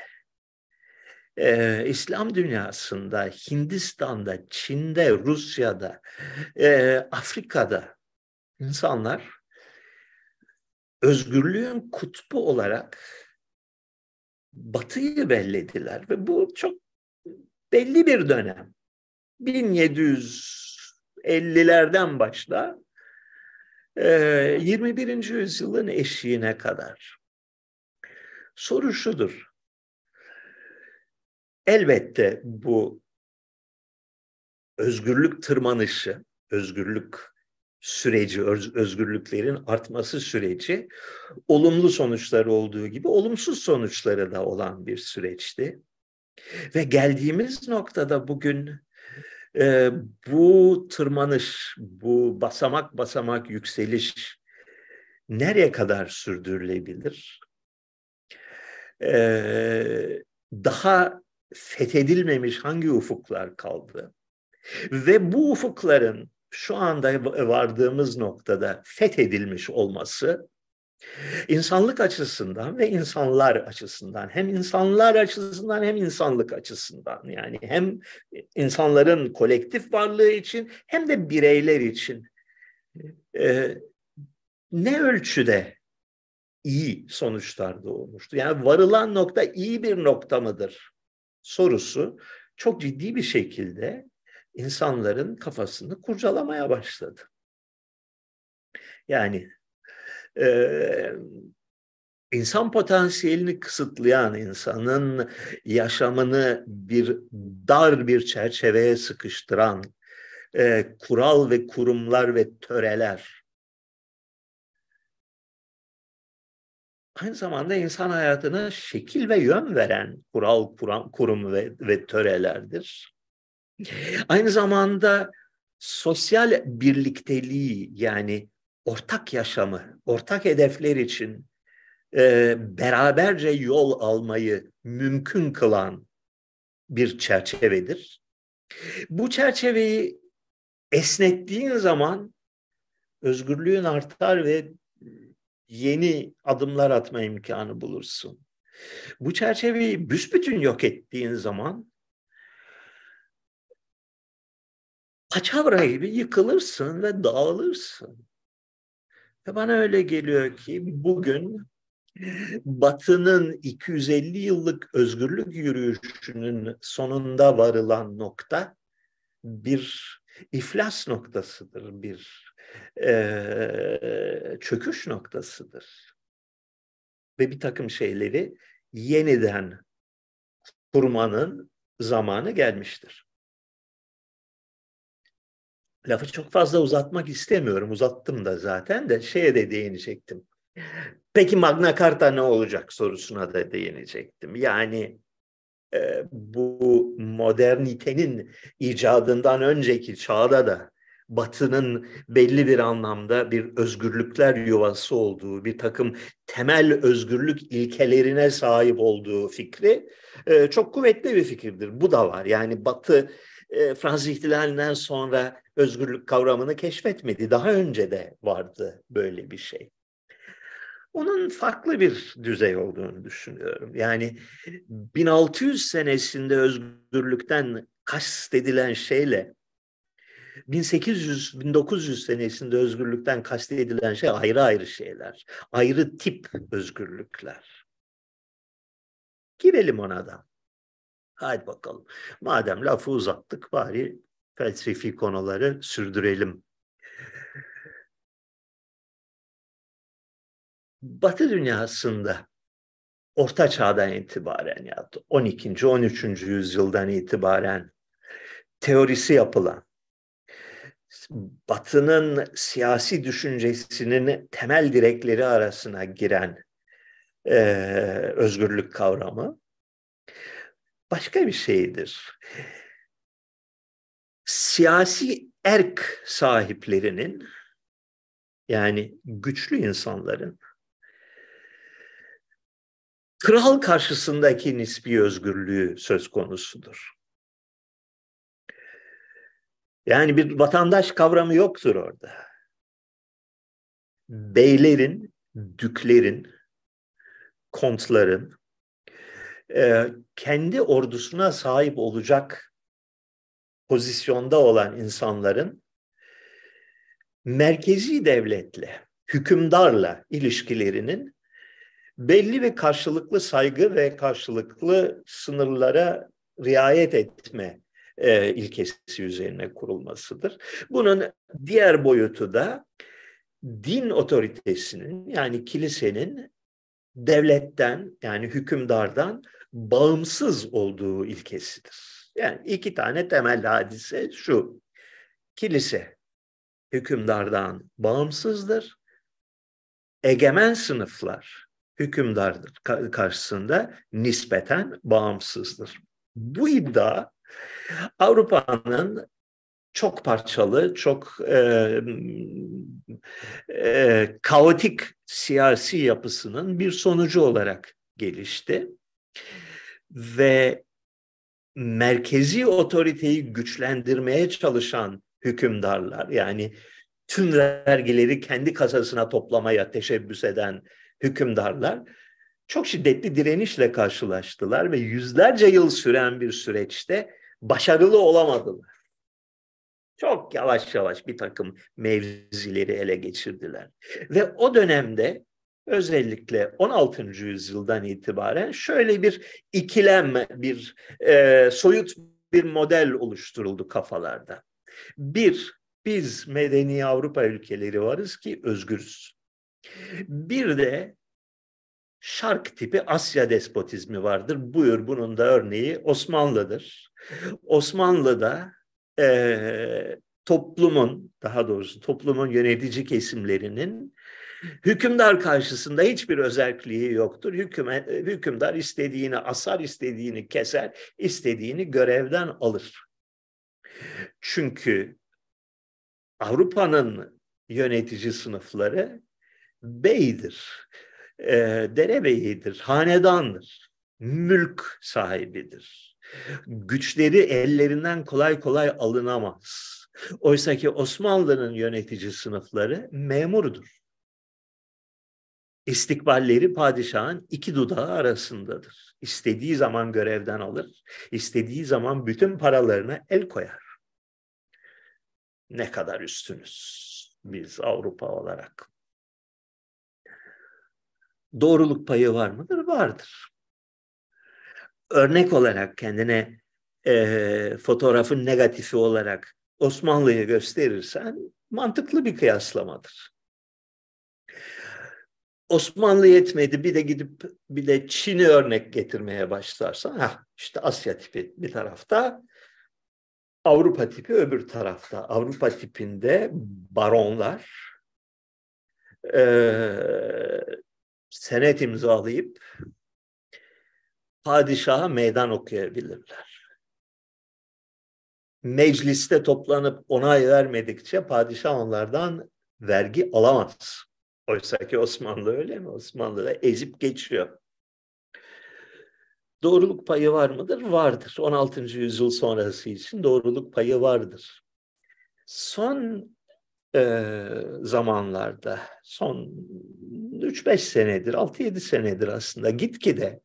e, İslam dünyasında, Hindistan'da, Çin'de, Rusya'da, e, Afrika'da insanlar özgürlüğün kutbu olarak Batı'yı bellediler ve bu çok belli bir dönem. 1750'lerden başla 21. yüzyılın eşiğine kadar. Soru şudur. Elbette bu özgürlük tırmanışı, özgürlük süreci, özgürlüklerin artması süreci olumlu sonuçları olduğu gibi olumsuz sonuçları da olan bir süreçti. Ve geldiğimiz noktada bugün e, bu tırmanış, bu basamak basamak yükseliş nereye kadar sürdürülebilir? E, daha fethedilmemiş hangi ufuklar kaldı? Ve bu ufukların şu anda vardığımız noktada fethedilmiş olması insanlık açısından ve insanlar açısından hem insanlar açısından hem insanlık açısından yani hem insanların kolektif varlığı için hem de bireyler için e, ne ölçüde iyi sonuçlar doğmuştu. Yani varılan nokta iyi bir nokta mıdır sorusu çok ciddi bir şekilde insanların kafasını kurcalamaya başladı. Yani e, insan potansiyelini kısıtlayan, insanın yaşamını bir dar bir çerçeveye sıkıştıran e, kural ve kurumlar ve töreler aynı zamanda insan hayatına şekil ve yön veren kural, kuram, kurum ve, ve törelerdir. Aynı zamanda sosyal birlikteliği yani ortak yaşamı, ortak hedefler için e, beraberce yol almayı mümkün kılan bir çerçevedir. Bu çerçeveyi esnettiğin zaman özgürlüğün artar ve yeni adımlar atma imkanı bulursun. Bu çerçeveyi büsbütün yok ettiğin zaman paçavra gibi yıkılırsın ve dağılırsın. Bana öyle geliyor ki bugün Batı'nın 250 yıllık özgürlük yürüyüşünün sonunda varılan nokta bir iflas noktasıdır, bir e, çöküş noktasıdır. Ve bir takım şeyleri yeniden kurmanın zamanı gelmiştir. Lafı çok fazla uzatmak istemiyorum. Uzattım da zaten de şeye de değinecektim. Peki Magna Carta ne olacak sorusuna da değinecektim. Yani e, bu modernitenin icadından önceki çağda da Batı'nın belli bir anlamda bir özgürlükler yuvası olduğu, bir takım temel özgürlük ilkelerine sahip olduğu fikri e, çok kuvvetli bir fikirdir. Bu da var. Yani Batı e, Fransız ihtilalinden sonra özgürlük kavramını keşfetmedi. Daha önce de vardı böyle bir şey. Onun farklı bir düzey olduğunu düşünüyorum. Yani 1600 senesinde özgürlükten kastedilen şeyle 1800-1900 senesinde özgürlükten kastedilen şey ayrı ayrı şeyler. Ayrı tip özgürlükler. Girelim ona da. Hadi bakalım. Madem lafı uzattık bari felsefi konuları sürdürelim. Batı dünyasında Orta Çağ'dan itibaren ya 12. 13. yüzyıldan itibaren teorisi yapılan Batı'nın siyasi düşüncesinin temel direkleri arasına giren e, özgürlük kavramı başka bir şeydir. Siyasi erk sahiplerinin yani güçlü insanların kral karşısındaki nispi özgürlüğü söz konusudur. Yani bir vatandaş kavramı yoktur orada. Beylerin, düklerin, kontların e, kendi ordusuna sahip olacak pozisyonda olan insanların merkezi devletle, hükümdarla ilişkilerinin belli bir karşılıklı saygı ve karşılıklı sınırlara riayet etme e, ilkesi üzerine kurulmasıdır. Bunun diğer boyutu da din otoritesinin yani kilisenin devletten yani hükümdardan bağımsız olduğu ilkesidir. Yani iki tane temel hadise şu. Kilise hükümdardan bağımsızdır. Egemen sınıflar hükümdar karşısında nispeten bağımsızdır. Bu iddia Avrupa'nın çok parçalı, çok e, e, kaotik siyasi yapısının bir sonucu olarak gelişti. Ve merkezi otoriteyi güçlendirmeye çalışan hükümdarlar yani tüm vergileri kendi kasasına toplamaya teşebbüs eden hükümdarlar çok şiddetli direnişle karşılaştılar ve yüzlerce yıl süren bir süreçte başarılı olamadılar. Çok yavaş yavaş bir takım mevzileri ele geçirdiler. Ve o dönemde özellikle 16. yüzyıldan itibaren şöyle bir ikilem, bir e, soyut bir model oluşturuldu kafalarda. Bir, biz medeni Avrupa ülkeleri varız ki özgürüz. Bir de şark tipi Asya despotizmi vardır. Buyur bunun da örneği Osmanlı'dır. Osmanlı'da e, toplumun, daha doğrusu toplumun yönetici kesimlerinin hükümdar karşısında hiçbir özelliği yoktur. Hükümet, hükümdar istediğini asar, istediğini keser, istediğini görevden alır. Çünkü Avrupa'nın yönetici sınıfları beydir, e, derebeyidir, hanedandır, mülk sahibidir. Güçleri ellerinden kolay kolay alınamaz. Oysa ki Osmanlı'nın yönetici sınıfları memurdur. İstikballeri padişahın iki dudağı arasındadır. İstediği zaman görevden alır, istediği zaman bütün paralarına el koyar. Ne kadar üstünüz biz Avrupa olarak. Doğruluk payı var mıdır? Vardır. Örnek olarak kendine e, fotoğrafın negatifi olarak Osmanlı'yı gösterirsen mantıklı bir kıyaslamadır. Osmanlı yetmedi bir de gidip bir de Çin'i örnek getirmeye başlarsan ha işte Asya tipi bir tarafta Avrupa tipi öbür tarafta. Avrupa tipinde baronlar e, senet imzalayıp padişaha meydan okuyabilirler. Mecliste toplanıp onay vermedikçe padişah onlardan vergi alamaz. Oysa ki Osmanlı öyle mi? Osmanlı da ezip geçiyor. Doğruluk payı var mıdır? Vardır. 16. yüzyıl sonrası için doğruluk payı vardır. Son e, zamanlarda, son 3-5 senedir, 6-7 senedir aslında gitgide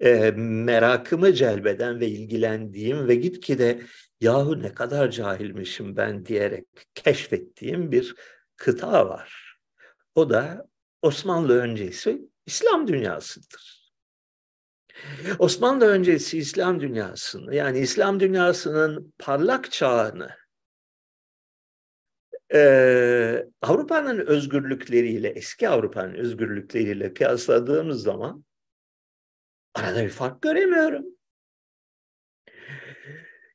e, merakımı celbeden ve ilgilendiğim ve gitgide yahu ne kadar cahilmişim ben diyerek keşfettiğim bir kıta var. O da Osmanlı öncesi İslam dünyasıdır. Osmanlı öncesi İslam dünyasını yani İslam dünyasının parlak çağını e, Avrupa'nın özgürlükleriyle eski Avrupa'nın özgürlükleriyle kıyasladığımız zaman arada bir fark göremiyorum.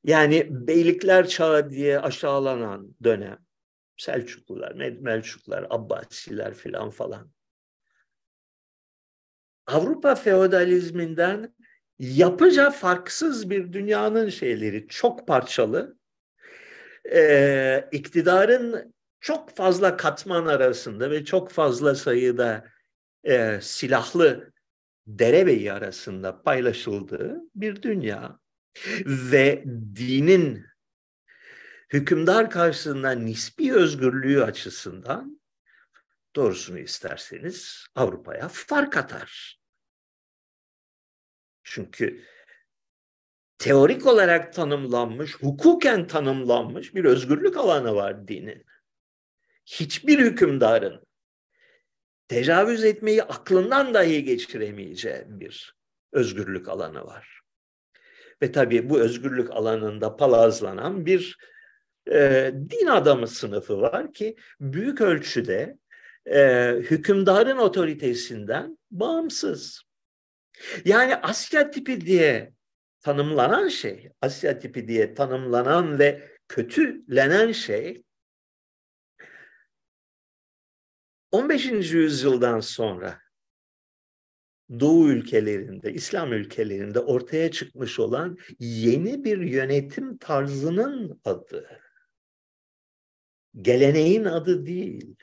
Yani beylikler çağı diye aşağılanan dönem Selçuklular, Melçuklar, Abbasiler filan falan. Avrupa feodalizminden yapıca farksız bir dünyanın şeyleri çok parçalı. Ee, iktidarın çok fazla katman arasında ve çok fazla sayıda e, silahlı derebeyi arasında paylaşıldığı bir dünya ve dinin hükümdar karşısında nispi özgürlüğü açısından doğrusunu isterseniz Avrupa'ya fark atar. Çünkü teorik olarak tanımlanmış, hukuken tanımlanmış bir özgürlük alanı var dinin. Hiçbir hükümdarın tecavüz etmeyi aklından dahi geçiremeyeceği bir özgürlük alanı var. Ve tabii bu özgürlük alanında palazlanan bir e, din adamı sınıfı var ki büyük ölçüde e, hükümdarın otoritesinden bağımsız. Yani Asya tipi diye tanımlanan şey, Asya tipi diye tanımlanan ve kötülenen şey 15. yüzyıldan sonra Doğu ülkelerinde, İslam ülkelerinde ortaya çıkmış olan yeni bir yönetim tarzının adı. Geleneğin adı değil.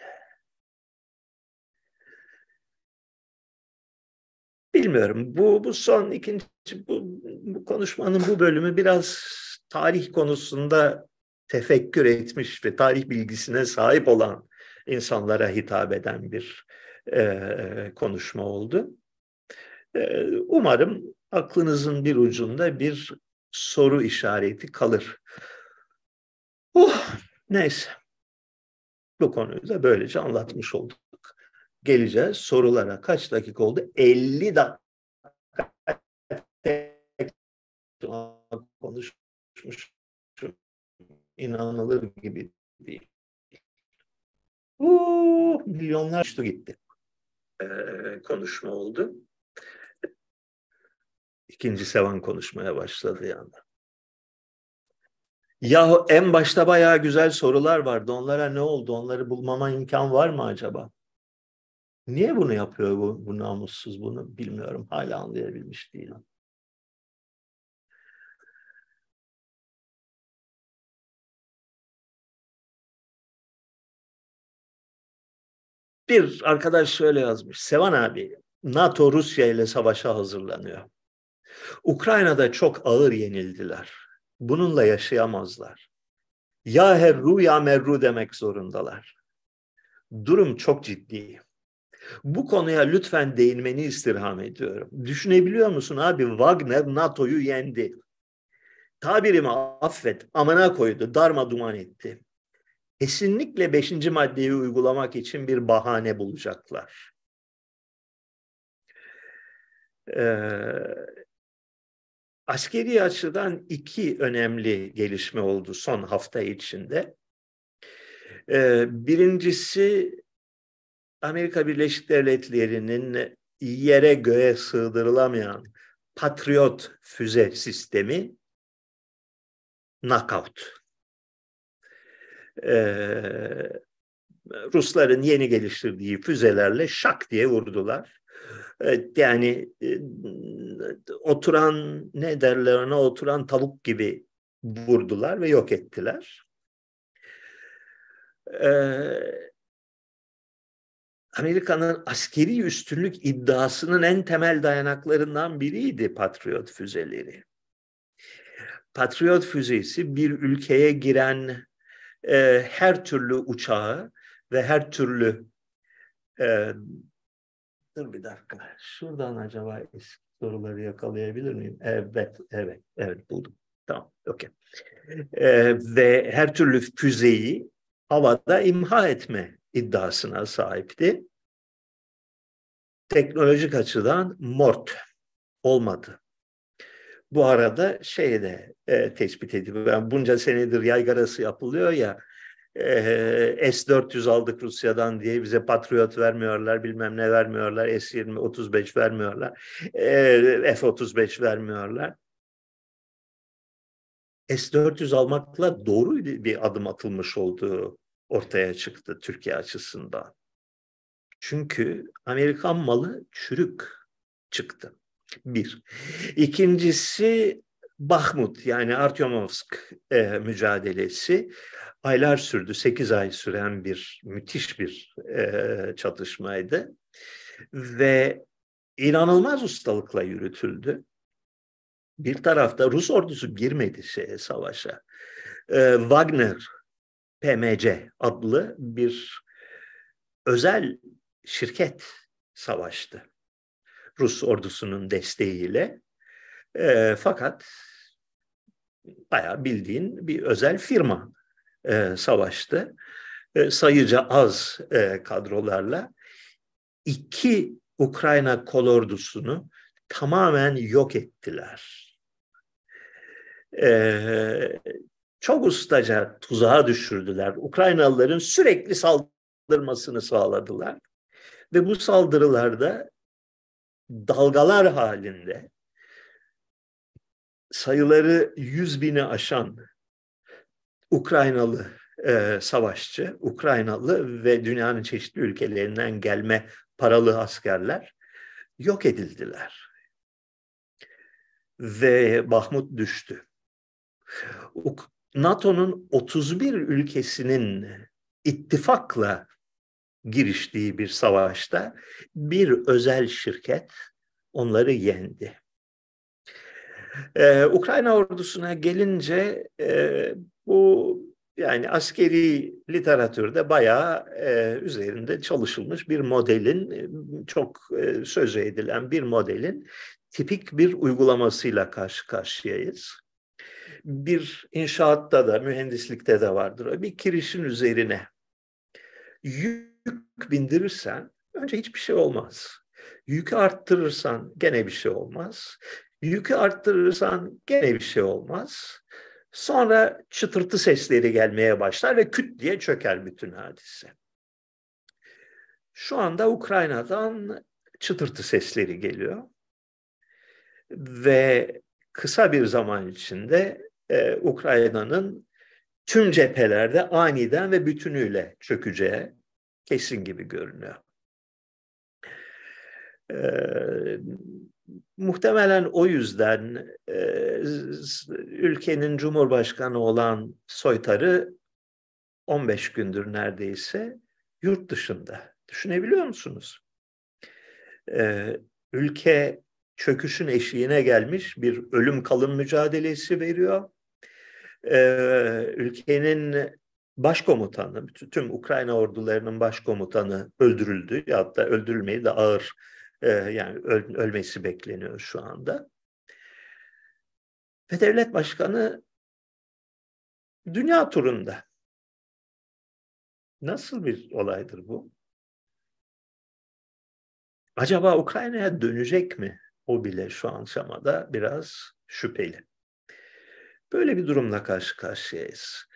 Bilmiyorum. Bu, bu son ikinci bu, bu konuşmanın bu bölümü biraz tarih konusunda tefekkür etmiş ve tarih bilgisine sahip olan insanlara hitap eden bir e, konuşma oldu. E, umarım aklınızın bir ucunda bir soru işareti kalır. Oh, neyse. Bu konuyu da böylece anlatmış olduk geleceğiz sorulara. Kaç dakika oldu? 50 dakika konuşmuş. İnanılır gibi değil. Uh, milyonlar uçtu gitti. Ee, konuşma oldu. İkinci Sevan konuşmaya başladı yani. Yahu en başta bayağı güzel sorular vardı. Onlara ne oldu? Onları bulmama imkan var mı acaba? Niye bunu yapıyor bu, bu namussuz bunu bilmiyorum. Hala anlayabilmiş değilim. Bir arkadaş şöyle yazmış. Sevan abi, NATO Rusya ile savaşa hazırlanıyor. Ukrayna'da çok ağır yenildiler. Bununla yaşayamazlar. Ya herru ya merru demek zorundalar. Durum çok ciddi. Bu konuya lütfen değinmeni istirham ediyorum. Düşünebiliyor musun abi Wagner NATO'yu yendi. Tabirimi affet amına koydu darma duman etti. Kesinlikle beşinci maddeyi uygulamak için bir bahane bulacaklar. Ee, askeri açıdan iki önemli gelişme oldu son hafta içinde. Ee, birincisi Amerika Birleşik Devletleri'nin yere göğe sığdırılamayan Patriot füze sistemi knockout. Ee, Rusların yeni geliştirdiği füzelerle şak diye vurdular. Yani e, oturan ne derler ona oturan tavuk gibi vurdular ve yok ettiler. Amerika'nın askeri üstünlük iddiasının en temel dayanaklarından biriydi Patriot füzeleri. Patriot füzesi bir ülkeye giren e, her türlü uçağı ve her türlü e, dur bir dakika şuradan acaba eski soruları yakalayabilir miyim? Evet, evet, evet buldum. Tamam, okey. E, ve her türlü füzeyi havada imha etme iddiasına sahipti. Teknolojik açıdan mort olmadı. Bu arada şey de e, tespit edildi. Ben bunca senedir yaygarası yapılıyor ya e, S-400 aldık Rusya'dan diye bize Patriot vermiyorlar, bilmem ne vermiyorlar, S-20, 35 vermiyorlar, e, F-35 vermiyorlar. S-400 almakla doğru bir adım atılmış olduğu ortaya çıktı Türkiye açısından. Çünkü Amerikan malı çürük çıktı. Bir. İkincisi Bahmut yani Artyomovsk e, mücadelesi aylar sürdü. Sekiz ay süren bir müthiş bir e, çatışmaydı. Ve inanılmaz ustalıkla yürütüldü. Bir tarafta Rus ordusu girmedi şeye, savaşa. E, Wagner PMC adlı bir özel şirket savaştı. Rus ordusunun desteğiyle. E, fakat bayağı bildiğin bir özel firma e, savaştı. E, sayıca az e, kadrolarla iki Ukrayna kolordusunu tamamen yok ettiler. E, çok ustaca tuzağa düşürdüler. Ukraynalıların sürekli saldırmasını sağladılar. Ve bu saldırılarda dalgalar halinde sayıları yüz bini aşan Ukraynalı e, savaşçı, Ukraynalı ve dünyanın çeşitli ülkelerinden gelme paralı askerler yok edildiler. Ve Bahmut düştü. NATO'nun 31 ülkesinin ittifakla giriştiği bir savaşta bir özel şirket onları yendi. Ee, Ukrayna ordusuna gelince e, bu yani askeri literatürde bayağı e, üzerinde çalışılmış bir modelin e, çok e, sözü edilen bir modelin tipik bir uygulamasıyla karşı karşıyayız. Bir inşaatta da mühendislikte de vardır. Bir kirişin üzerine yük bindirirsen önce hiçbir şey olmaz. Yükü arttırırsan gene bir şey olmaz. Yükü arttırırsan gene bir şey olmaz. Sonra çıtırtı sesleri gelmeye başlar ve küt diye çöker bütün hadise. Şu anda Ukrayna'dan çıtırtı sesleri geliyor. Ve kısa bir zaman içinde e, Ukrayna'nın tüm cephelerde aniden ve bütünüyle çökeceği kesin gibi görünüyor. Ee, muhtemelen o yüzden e, ülkenin cumhurbaşkanı olan Soytarı 15 gündür neredeyse yurt dışında. Düşünebiliyor musunuz? Ee, ülke çöküşün eşiğine gelmiş bir ölüm kalım mücadelesi veriyor. Ee, ülkenin başkomutanı, tüm Ukrayna ordularının başkomutanı öldürüldü. Hatta öldürülmeyi de ağır e, yani öl, ölmesi bekleniyor şu anda. Ve devlet başkanı dünya turunda. Nasıl bir olaydır bu? Acaba Ukrayna'ya dönecek mi? O bile şu an aşamada biraz şüpheli. Böyle bir durumla karşı karşıyayız.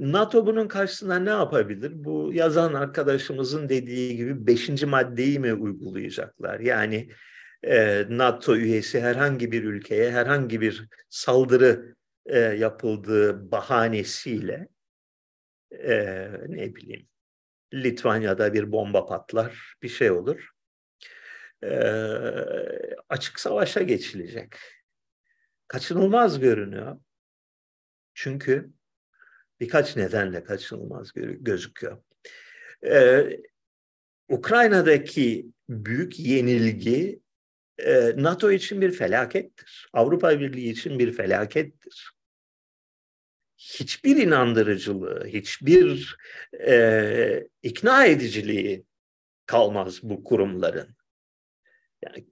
NATO bunun karşısında ne yapabilir? Bu yazan arkadaşımızın dediği gibi beşinci maddeyi mi uygulayacaklar? Yani NATO üyesi herhangi bir ülkeye herhangi bir saldırı yapıldığı bahanesiyle ne bileyim Litvanya'da bir bomba patlar, bir şey olur. e, açık savaşa geçilecek. Kaçınılmaz görünüyor. Çünkü birkaç nedenle kaçınılmaz gözüküyor. Ee, Ukrayna'daki büyük yenilgi e, NATO için bir felakettir. Avrupa Birliği için bir felakettir. Hiçbir inandırıcılığı, hiçbir e, ikna ediciliği kalmaz bu kurumların. Yani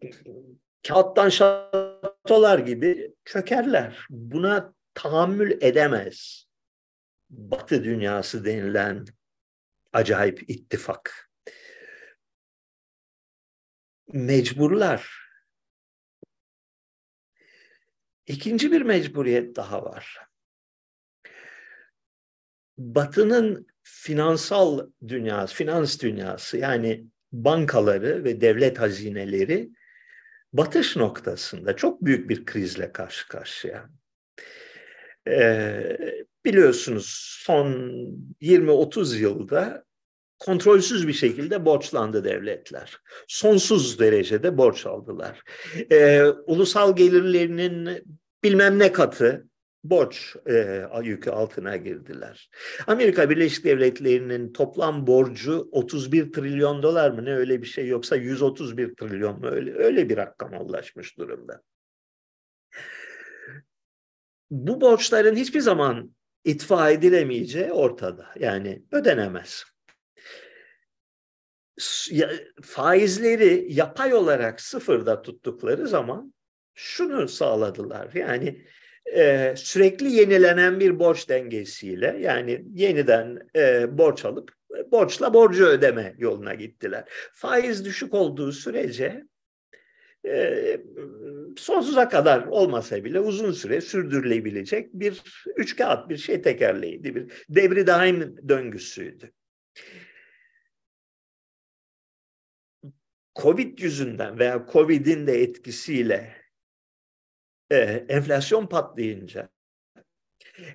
kağıttan şatolar gibi çökerler. Buna tahammül edemez. Batı dünyası denilen acayip ittifak. Mecburlar. İkinci bir mecburiyet daha var. Batı'nın finansal dünyası, finans dünyası yani bankaları ve devlet hazineleri batış noktasında çok büyük bir krizle karşı karşıya. Ee, biliyorsunuz son 20-30 yılda kontrolsüz bir şekilde borçlandı devletler. Sonsuz derecede borç aldılar. Ee, ulusal gelirlerinin bilmem ne katı borç e, yükü altına girdiler. Amerika Birleşik Devletleri'nin toplam borcu 31 trilyon dolar mı ne öyle bir şey yoksa 131 trilyon mu öyle öyle bir rakama ulaşmış durumda. Bu borçların hiçbir zaman itfa edilemeyeceği ortada. Yani ödenemez. Faizleri yapay olarak sıfırda tuttukları zaman şunu sağladılar. Yani e, sürekli yenilenen bir borç dengesiyle yani yeniden e, borç alıp borçla borcu ödeme yoluna gittiler. Faiz düşük olduğu sürece e, sonsuza kadar olmasa bile uzun süre sürdürülebilecek bir üç kağıt bir şey tekerleğiydi. Bir devri daim döngüsüydü. Covid yüzünden veya Covid'in de etkisiyle e, enflasyon patlayınca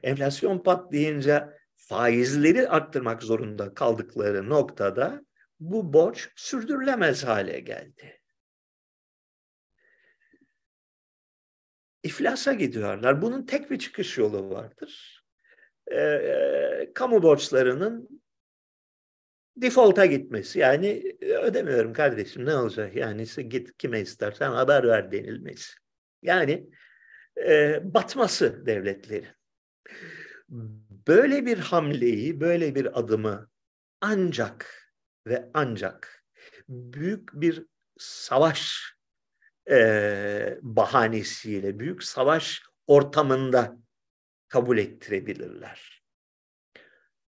enflasyon patlayınca faizleri arttırmak zorunda kaldıkları noktada bu borç sürdürülemez hale geldi. İflasa gidiyorlar. Bunun tek bir çıkış yolu vardır. E, kamu borçlarının default'a gitmesi. Yani ödemiyorum kardeşim ne olacak? Yani git kime istersen haber ver denilmesi. Yani e, batması devletleri. Böyle bir hamleyi, böyle bir adımı ancak ve ancak büyük bir savaş e, bahanesiyle büyük savaş ortamında kabul ettirebilirler.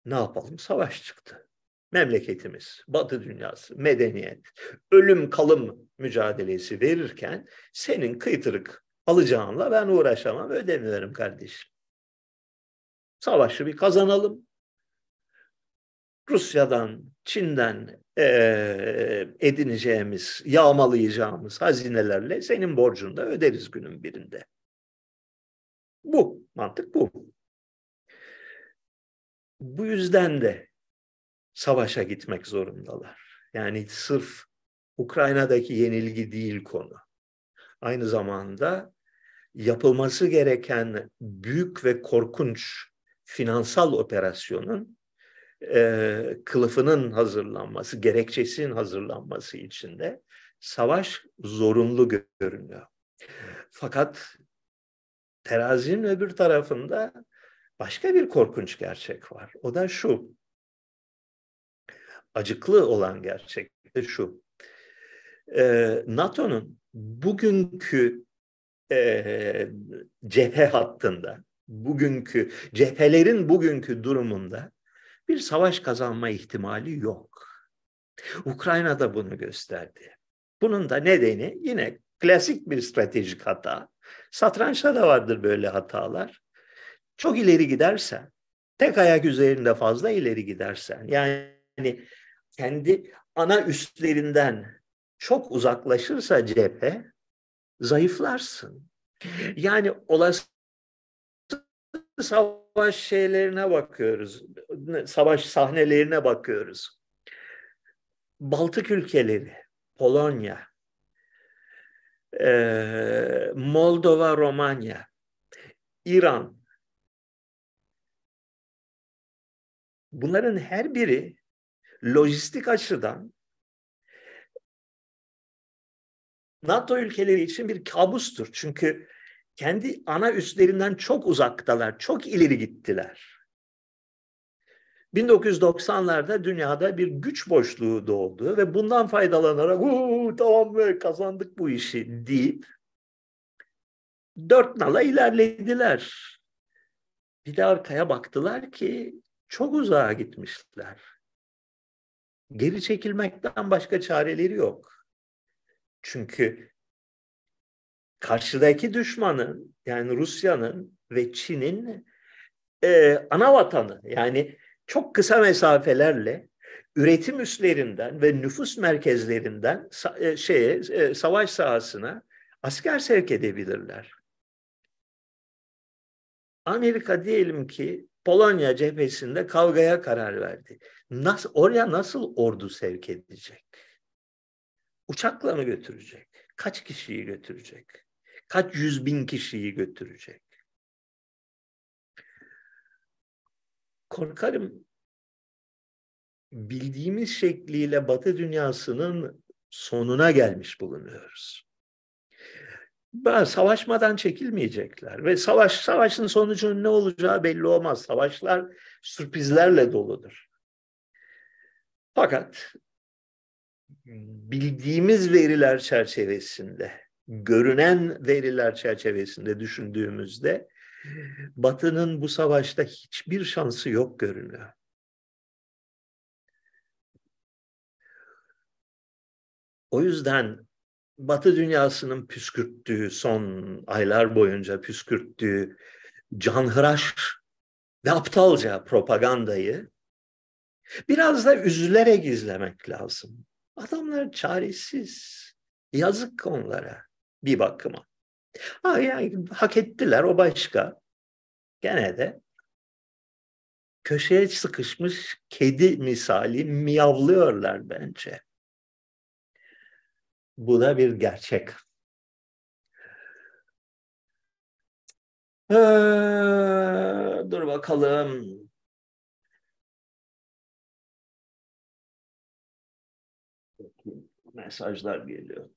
Ne yapalım? Savaş çıktı. Memleketimiz, Batı dünyası, medeniyet, ölüm kalım mücadelesi verirken senin kıytırık alacağınla ben uğraşamam, ödemiyorum kardeşim. Savaşı bir kazanalım. Rusya'dan, Çin'den e, edineceğimiz, yağmalayacağımız hazinelerle senin borcunu da öderiz günün birinde. Bu, mantık bu. Bu yüzden de savaşa gitmek zorundalar. Yani sırf Ukrayna'daki yenilgi değil konu. Aynı zamanda yapılması gereken büyük ve korkunç finansal operasyonun e, kılıfının hazırlanması, gerekçesinin hazırlanması için de savaş zorunlu görünüyor. Fakat terazinin öbür tarafında başka bir korkunç gerçek var. O da şu. Acıklı olan gerçek de şu. Ee, NATO'nun bugünkü e, cephe hattında, bugünkü cephelerin bugünkü durumunda bir savaş kazanma ihtimali yok. Ukrayna da bunu gösterdi. Bunun da nedeni yine klasik bir stratejik hata. Satrançta da vardır böyle hatalar. Çok ileri gidersen, tek ayak üzerinde fazla ileri gidersen, yani kendi ana üstlerinden çok uzaklaşırsa cephe, zayıflarsın. Yani olası savaş şeylerine bakıyoruz. Savaş sahnelerine bakıyoruz. Baltık ülkeleri, Polonya, Moldova, Romanya, İran. Bunların her biri lojistik açıdan NATO ülkeleri için bir kabustur. Çünkü kendi ana üstlerinden çok uzaktalar, çok ileri gittiler. 1990'larda dünyada bir güç boşluğu doğdu ve bundan faydalanarak tamam mı kazandık bu işi deyip dört nala ilerlediler. Bir de arkaya baktılar ki çok uzağa gitmişler. Geri çekilmekten başka çareleri yok. Çünkü karşıdaki düşmanın yani Rusya'nın ve Çin'in e, ana vatanı yani çok kısa mesafelerle üretim üslerinden ve nüfus merkezlerinden e, şeye e, savaş sahasına asker sevk edebilirler. Amerika diyelim ki Polonya cephesinde kavgaya karar verdi. Nasıl oraya nasıl ordu sevk edecek? Uçakla mı götürecek? Kaç kişiyi götürecek? Kaç yüz bin kişiyi götürecek? Korkarım bildiğimiz şekliyle Batı dünyasının sonuna gelmiş bulunuyoruz. Savaşmadan çekilmeyecekler ve savaş savaşın sonucunun ne olacağı belli olmaz. Savaşlar sürprizlerle doludur. Fakat bildiğimiz veriler çerçevesinde, görünen veriler çerçevesinde düşündüğümüzde Batı'nın bu savaşta hiçbir şansı yok görünüyor. O yüzden Batı dünyasının püskürttüğü, son aylar boyunca püskürttüğü canhıraş ve aptalca propagandayı biraz da üzülerek izlemek lazım. Adamlar çaresiz. Yazık onlara bir bakıma. Ha, yani hak ettiler o başka. Gene de köşeye sıkışmış kedi misali miyavlıyorlar bence. Bu da bir gerçek. Ee, dur bakalım. mesajlar geliyor.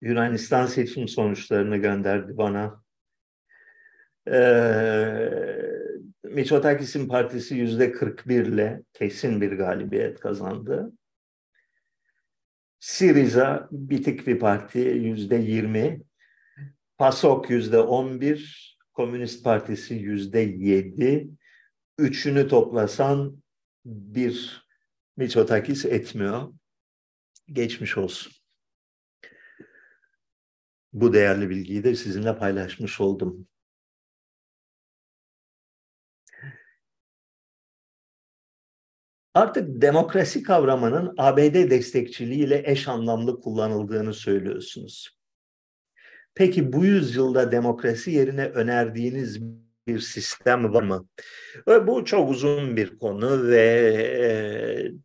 Yunanistan seçim sonuçlarını gönderdi bana. Ee, Mitsotakis'in partisi yüzde 41 ile kesin bir galibiyet kazandı. Siriza bitik bir parti yüzde 20. PASOK yüzde 11. Komünist Partisi yüzde 7 üçünü toplasan bir Mitsotakis etmiyor. Geçmiş olsun. Bu değerli bilgiyi de sizinle paylaşmış oldum. Artık demokrasi kavramının ABD destekçiliğiyle eş anlamlı kullanıldığını söylüyorsunuz. Peki bu yüzyılda demokrasi yerine önerdiğiniz bir sistem var mı? Bu çok uzun bir konu ve e,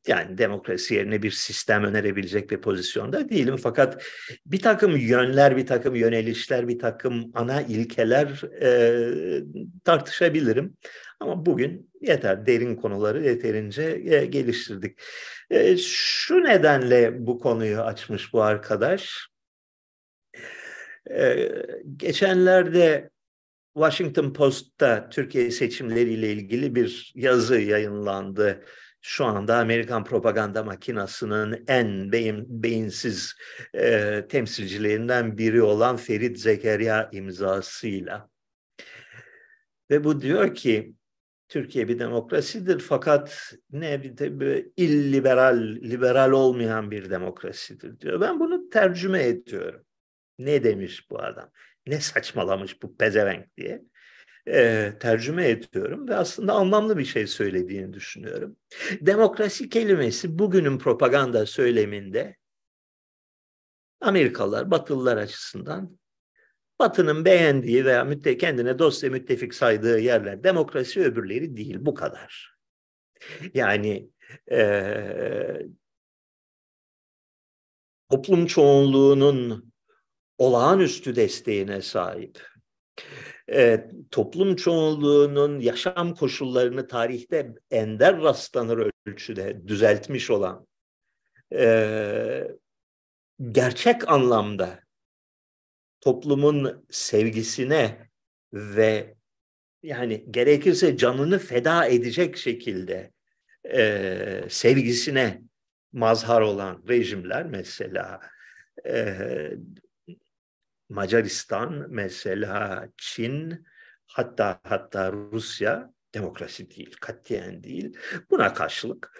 yani demokrasi yerine bir sistem önerebilecek bir pozisyonda değilim. Fakat bir takım yönler, bir takım yönelişler, bir takım ana ilkeler e, tartışabilirim. Ama bugün yeter, derin konuları yeterince e, geliştirdik. E, şu nedenle bu konuyu açmış bu arkadaş. E, geçenlerde Washington Post'ta Türkiye seçimleriyle ilgili bir yazı yayınlandı. Şu anda Amerikan propaganda makinasının en beyin, beyinsiz e, temsilcilerinden biri olan Ferit Zekeriya imzasıyla. Ve bu diyor ki Türkiye bir demokrasidir fakat ne bir de illiberal, liberal olmayan bir demokrasidir diyor. Ben bunu tercüme ediyorum. Ne demiş bu adam? Ne saçmalamış bu pezevenk diye e, tercüme ediyorum ve aslında anlamlı bir şey söylediğini düşünüyorum. Demokrasi kelimesi bugünün propaganda söyleminde Amerikalılar, Batılılar açısından Batı'nın beğendiği veya mütte kendine dost ve müttefik saydığı yerler demokrasi öbürleri değil bu kadar. Yani e, toplum çoğunluğunun olağanüstü desteğine sahip. E, toplum çoğunluğunun yaşam koşullarını tarihte ender rastlanır ölçüde düzeltmiş olan e, gerçek anlamda toplumun sevgisine ve yani gerekirse canını feda edecek şekilde e, sevgisine mazhar olan rejimler mesela e, Macaristan mesela Çin hatta hatta Rusya demokrasi değil, katiyen değil. Buna karşılık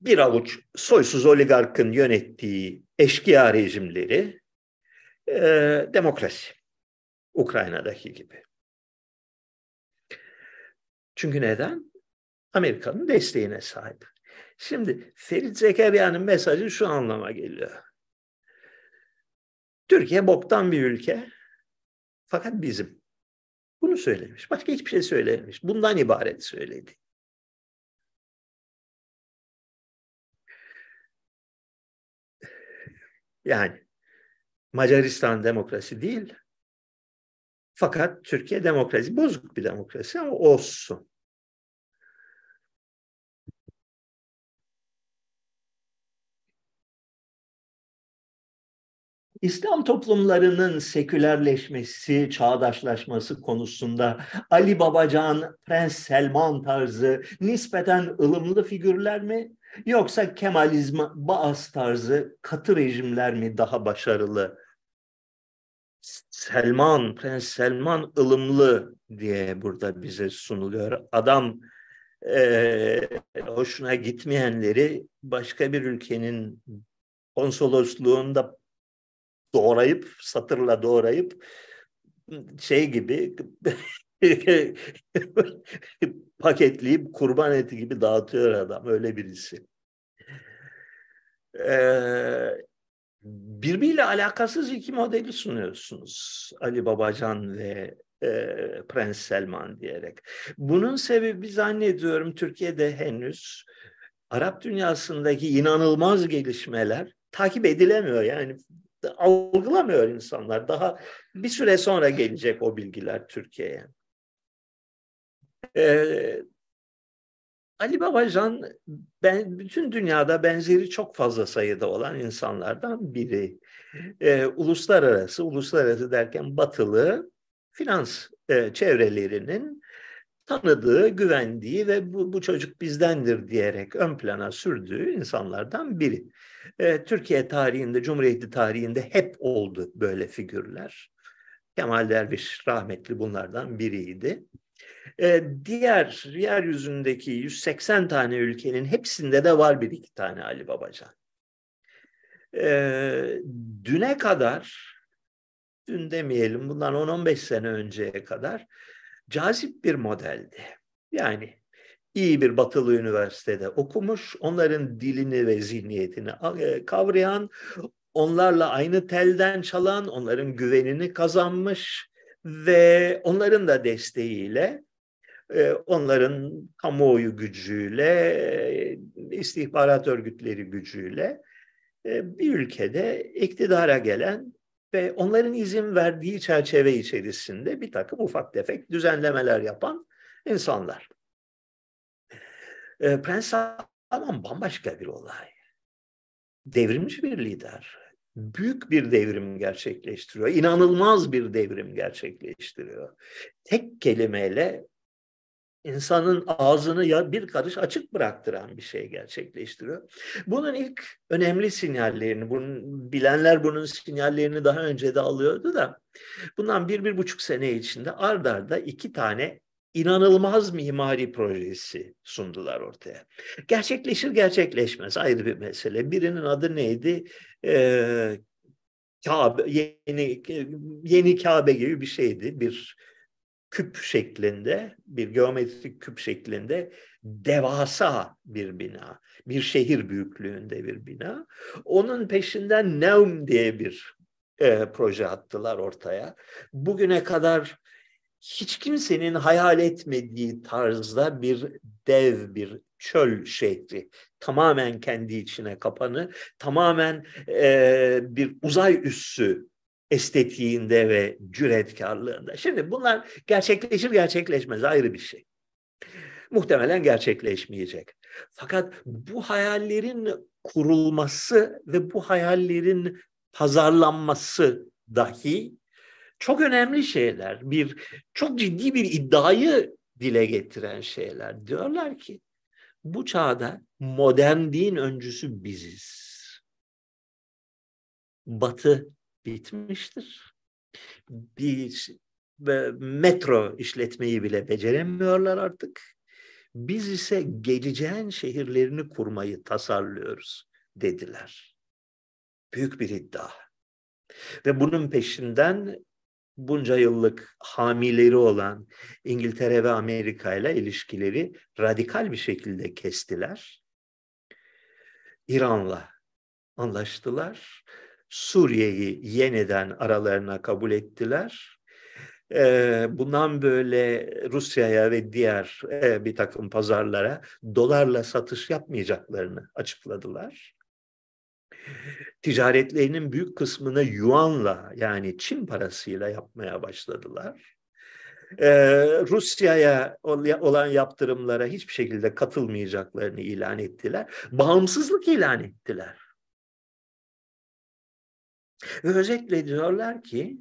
bir avuç soysuz oligarkın yönettiği eşkıya rejimleri e, demokrasi. Ukrayna'daki gibi. Çünkü neden? Amerika'nın desteğine sahip. Şimdi Ferit Zekeriya'nın mesajı şu anlama geliyor. Türkiye boktan bir ülke fakat bizim. Bunu söylemiş. Başka hiçbir şey söylememiş. Bundan ibaret söyledi. Yani Macaristan demokrasi değil. Fakat Türkiye demokrasi, bozuk bir demokrasi ama olsun. İslam toplumlarının sekülerleşmesi, çağdaşlaşması konusunda Ali Babacan, Prens Selman tarzı nispeten ılımlı figürler mi? Yoksa Kemalizm, Baas tarzı katı rejimler mi daha başarılı? Selman, Prens Selman ılımlı diye burada bize sunuluyor. Adam e, hoşuna gitmeyenleri başka bir ülkenin konsolosluğunda doğrayıp satırla doğrayıp şey gibi paketleyip kurban eti gibi dağıtıyor adam öyle birisi. Ee, birbiriyle alakasız iki modeli sunuyorsunuz Ali Babacan ve e, Prens Selman diyerek. Bunun sebebi zannediyorum Türkiye'de henüz Arap dünyasındaki inanılmaz gelişmeler takip edilemiyor. Yani algılamıyor insanlar. Daha bir süre sonra gelecek o bilgiler Türkiye'ye. Ee, Ali Babacan ben bütün dünyada benzeri çok fazla sayıda olan insanlardan biri. Ee, uluslararası, uluslararası derken batılı finans e, çevrelerinin tanıdığı, güvendiği ve bu, bu çocuk bizdendir diyerek ön plana sürdüğü insanlardan biri. E, Türkiye tarihinde, Cumhuriyeti tarihinde hep oldu böyle figürler. Kemal Derviş rahmetli bunlardan biriydi. E, diğer yeryüzündeki 180 tane ülkenin hepsinde de var bir iki tane Ali Babacan. E, düne kadar, dün demeyelim bundan 10-15 sene önceye kadar cazip bir modeldi. Yani iyi bir batılı üniversitede okumuş, onların dilini ve zihniyetini e, kavrayan, onlarla aynı telden çalan, onların güvenini kazanmış ve onların da desteğiyle e, onların kamuoyu gücüyle, istihbarat örgütleri gücüyle e, bir ülkede iktidara gelen ve onların izin verdiği çerçeve içerisinde bir takım ufak tefek düzenlemeler yapan insanlar. E, Prens Salman bambaşka bir olay. Devrimci bir lider. Büyük bir devrim gerçekleştiriyor. İnanılmaz bir devrim gerçekleştiriyor. Tek kelimeyle insanın ağzını ya bir karış açık bıraktıran bir şey gerçekleştiriyor. Bunun ilk önemli sinyallerini, bunun, bilenler bunun sinyallerini daha önce de alıyordu da bundan bir, bir buçuk sene içinde ard arda iki tane inanılmaz mimari projesi sundular ortaya. Gerçekleşir gerçekleşmez ayrı bir mesele. Birinin adı neydi? Ee, Kabe, yeni, yeni Kabe gibi bir şeydi. Bir küp şeklinde, bir geometrik küp şeklinde devasa bir bina. Bir şehir büyüklüğünde bir bina. Onun peşinden Neum diye bir e, proje attılar ortaya. Bugüne kadar hiç kimsenin hayal etmediği tarzda bir dev bir çöl şehri. Tamamen kendi içine kapanı, tamamen e, bir uzay üssü estetiğinde ve cüretkarlığında. Şimdi bunlar gerçekleşir gerçekleşmez ayrı bir şey. Muhtemelen gerçekleşmeyecek. Fakat bu hayallerin kurulması ve bu hayallerin pazarlanması dahi çok önemli şeyler. Bir çok ciddi bir iddiayı dile getiren şeyler. Diyorlar ki bu çağda modernliğin öncüsü biziz. Batı bitmiştir. Bir metro işletmeyi bile beceremiyorlar artık. Biz ise geleceğin şehirlerini kurmayı tasarlıyoruz dediler. Büyük bir iddia. Ve bunun peşinden bunca yıllık hamileri olan İngiltere ve Amerika ile ilişkileri radikal bir şekilde kestiler. İran'la anlaştılar. Suriye'yi yeniden aralarına kabul ettiler. Bundan böyle Rusya'ya ve diğer bir takım pazarlara dolarla satış yapmayacaklarını açıkladılar ticaretlerinin büyük kısmını yuanla yani Çin parasıyla yapmaya başladılar. Ee, Rusya'ya olan yaptırımlara hiçbir şekilde katılmayacaklarını ilan ettiler. Bağımsızlık ilan ettiler. Ve özetle diyorlar ki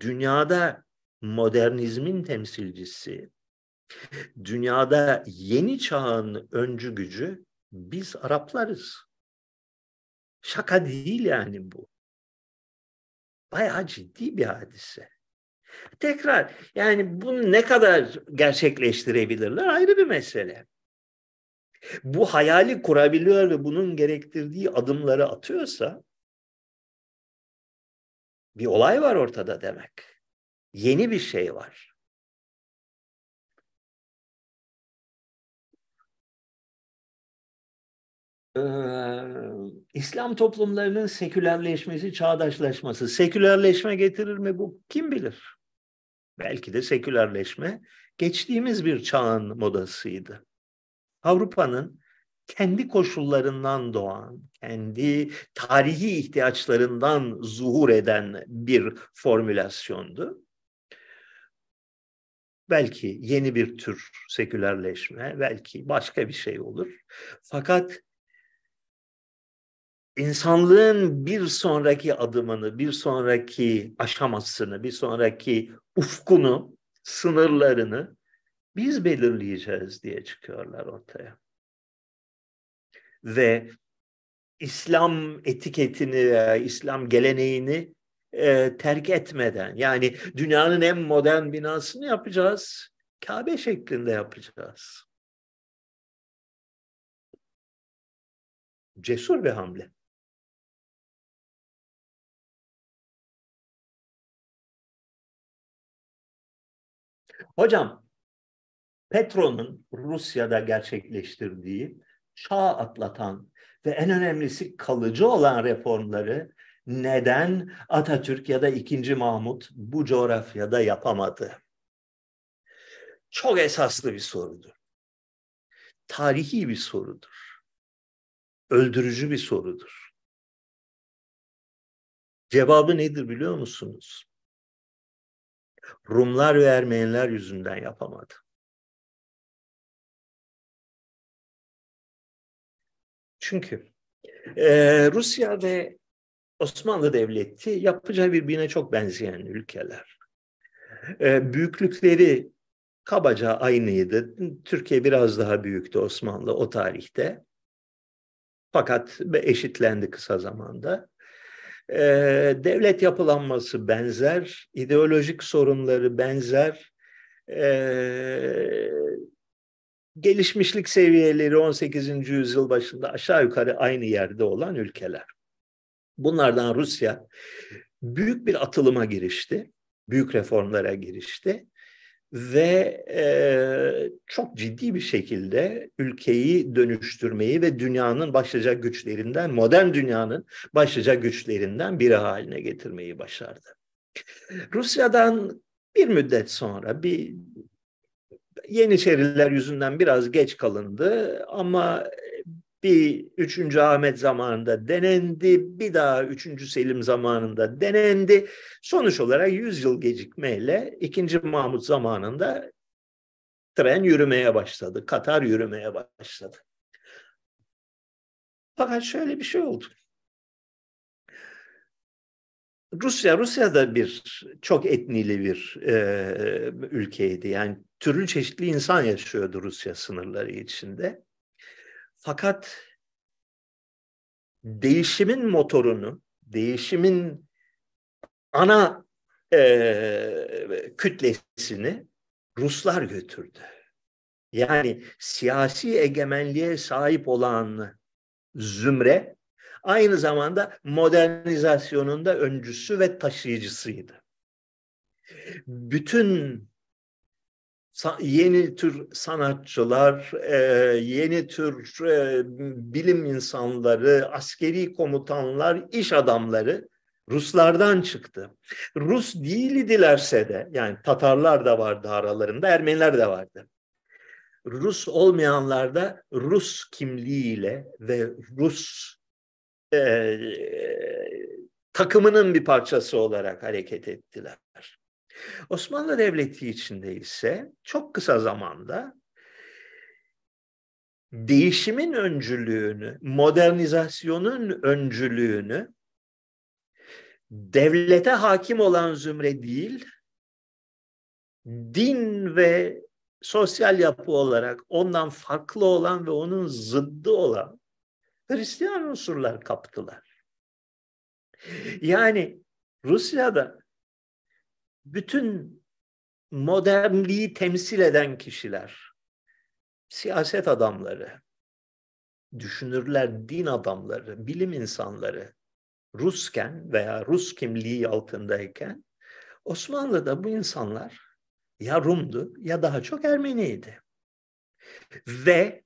dünyada modernizmin temsilcisi, dünyada yeni çağın öncü gücü biz Araplarız. Şaka değil yani bu. Bayağı ciddi bir hadise. Tekrar yani bunu ne kadar gerçekleştirebilirler ayrı bir mesele. Bu hayali kurabiliyor ve bunun gerektirdiği adımları atıyorsa bir olay var ortada demek. Yeni bir şey var. Ee, İslam toplumlarının sekülerleşmesi, çağdaşlaşması. Sekülerleşme getirir mi bu? Kim bilir? Belki de sekülerleşme geçtiğimiz bir çağın modasıydı. Avrupa'nın kendi koşullarından doğan, kendi tarihi ihtiyaçlarından zuhur eden bir formülasyondu. Belki yeni bir tür sekülerleşme, belki başka bir şey olur. Fakat insanlığın bir sonraki adımını, bir sonraki aşamasını, bir sonraki ufkunu, sınırlarını biz belirleyeceğiz diye çıkıyorlar ortaya. Ve İslam etiketini veya İslam geleneğini e, terk etmeden yani dünyanın en modern binasını yapacağız. Kabe şeklinde yapacağız. Cesur bir hamle. Hocam, Petro'nun Rusya'da gerçekleştirdiği çağ atlatan ve en önemlisi kalıcı olan reformları neden Atatürk ya da II. Mahmut bu coğrafyada yapamadı? Çok esaslı bir sorudur. Tarihi bir sorudur. Öldürücü bir sorudur. Cevabı nedir biliyor musunuz? Rumlar ve Ermeniler yüzünden yapamadı. Çünkü e, Rusya ve Osmanlı Devleti yapacağı birbirine çok benzeyen ülkeler. E, büyüklükleri kabaca aynıydı. Türkiye biraz daha büyüktü Osmanlı o tarihte. Fakat eşitlendi kısa zamanda. Ee, devlet yapılanması benzer, ideolojik sorunları benzer, ee, gelişmişlik seviyeleri 18. yüzyıl başında aşağı yukarı aynı yerde olan ülkeler. Bunlardan Rusya büyük bir atılıma girişti, büyük reformlara girişti ve e, çok ciddi bir şekilde ülkeyi dönüştürmeyi ve dünyanın başlıca güçlerinden, modern dünyanın başlıca güçlerinden biri haline getirmeyi başardı. Rusya'dan bir müddet sonra, bir Yeniçeriler yüzünden biraz geç kalındı ama bir 3. Ahmet zamanında denendi, bir daha 3. Selim zamanında denendi. Sonuç olarak 100 yıl gecikmeyle 2. Mahmut zamanında tren yürümeye başladı, Katar yürümeye başladı. Fakat şöyle bir şey oldu. Rusya, Rusya da bir çok etnili bir e, ülkeydi. Yani türlü çeşitli insan yaşıyordu Rusya sınırları içinde. Fakat değişimin motorunu, değişimin ana e, kütlesini Ruslar götürdü. Yani siyasi egemenliğe sahip olan zümre aynı zamanda modernizasyonun da öncüsü ve taşıyıcısıydı. Bütün yeni tür sanatçılar, e, yeni tür e, bilim insanları, askeri komutanlar, iş adamları Ruslardan çıktı. Rus değildilerse de yani Tatarlar da vardı aralarında, Ermeniler de vardı. Rus olmayanlar da Rus kimliğiyle ve Rus e, takımının bir parçası olarak hareket ettiler. Osmanlı Devleti içinde ise çok kısa zamanda değişimin öncülüğünü, modernizasyonun öncülüğünü devlete hakim olan zümre değil, din ve sosyal yapı olarak ondan farklı olan ve onun zıddı olan Hristiyan unsurlar kaptılar. Yani Rusya'da bütün modernliği temsil eden kişiler, siyaset adamları, düşünürler, din adamları, bilim insanları Rusken veya Rus kimliği altındayken Osmanlı'da bu insanlar ya Rum'du ya daha çok Ermeniydi. Ve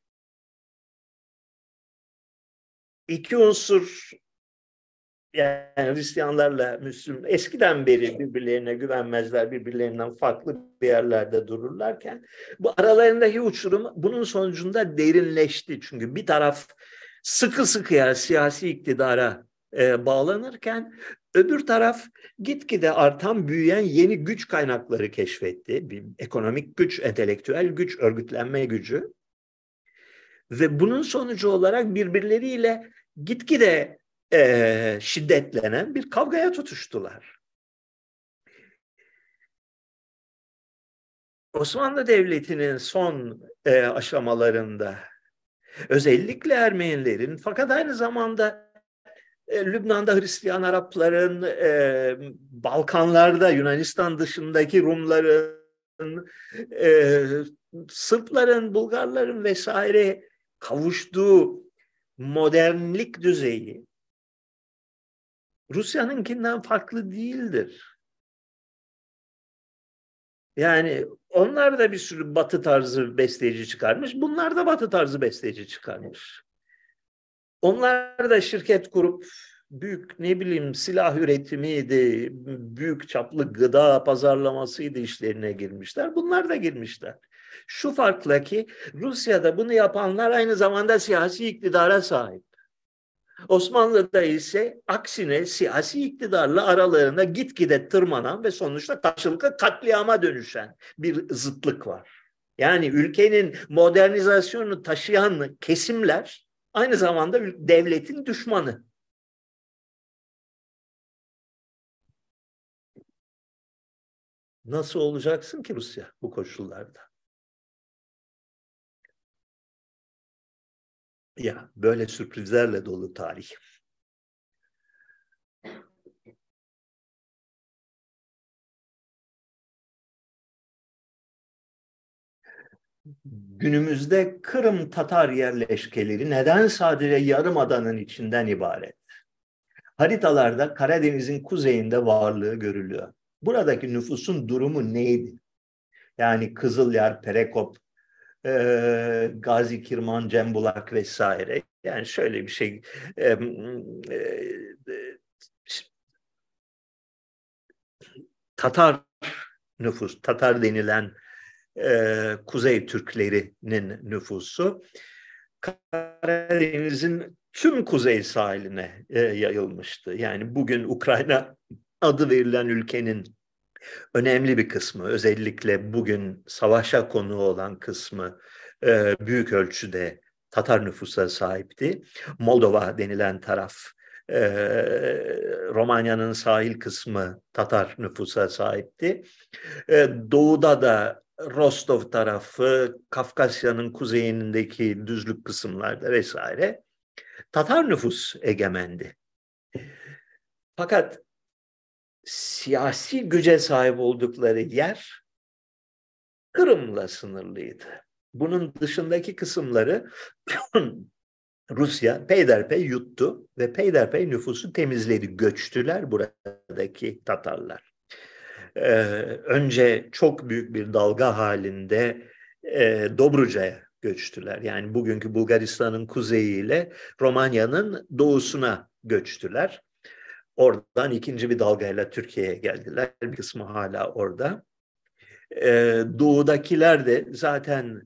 iki unsur yani Hristiyanlarla Müslüman eskiden beri birbirlerine güvenmezler, birbirlerinden farklı bir yerlerde dururlarken bu aralarındaki uçurum bunun sonucunda derinleşti. Çünkü bir taraf sıkı sıkıya siyasi iktidara e, bağlanırken öbür taraf gitgide artan büyüyen yeni güç kaynakları keşfetti. Bir ekonomik güç, entelektüel güç, örgütlenme gücü. Ve bunun sonucu olarak birbirleriyle gitgide e, şiddetlenen bir kavgaya tutuştular. Osmanlı Devleti'nin son e, aşamalarında özellikle Ermenilerin fakat aynı zamanda e, Lübnan'da Hristiyan Arapların, e, Balkanlarda Yunanistan dışındaki Rumların, e, Sırpların, Bulgarların vesaire kavuştuğu modernlik düzeyi Rusya'nınkinden farklı değildir. Yani onlar da bir sürü batı tarzı besteci çıkarmış. Bunlar da batı tarzı besteci çıkarmış. Onlar da şirket kurup büyük ne bileyim silah üretimiydi, büyük çaplı gıda pazarlamasıydı işlerine girmişler. Bunlar da girmişler. Şu farkla ki Rusya'da bunu yapanlar aynı zamanda siyasi iktidara sahip. Osmanlı'da ise aksine siyasi iktidarla aralarında gitgide tırmanan ve sonuçta karşılıklı katliama dönüşen bir zıtlık var. Yani ülkenin modernizasyonunu taşıyan kesimler aynı zamanda devletin düşmanı. Nasıl olacaksın ki Rusya bu koşullarda? Ya böyle sürprizlerle dolu tarih. Günümüzde Kırım Tatar yerleşkeleri neden sadece yarım adanın içinden ibaret? Haritalarda Karadeniz'in kuzeyinde varlığı görülüyor. Buradaki nüfusun durumu neydi? Yani Kızılyer, Perekop, Gazi Kirman, Cembulak vesaire. Yani şöyle bir şey Tatar nüfus, Tatar denilen Kuzey Türklerinin nüfusu Karadeniz'in tüm kuzey sahiline yayılmıştı. Yani bugün Ukrayna adı verilen ülkenin önemli bir kısmı, özellikle bugün savaşa konu olan kısmı e, büyük ölçüde Tatar nüfusa sahipti. Moldova denilen taraf, e, Romanya'nın sahil kısmı Tatar nüfusa sahipti. E, doğuda da Rostov tarafı, Kafkasya'nın kuzeyindeki düzlük kısımlarda vesaire Tatar nüfus egemendi. Fakat siyasi güce sahip oldukları yer Kırım'la sınırlıydı. Bunun dışındaki kısımları Rusya peyderpey yuttu ve peyderpey nüfusu temizledi. Göçtüler buradaki Tatarlar. Ee, önce çok büyük bir dalga halinde e, Dobruca'ya göçtüler. Yani bugünkü Bulgaristan'ın kuzeyiyle Romanya'nın doğusuna göçtüler. Oradan ikinci bir dalgayla Türkiye'ye geldiler. Bir kısmı hala orada. Ee, doğudakiler de zaten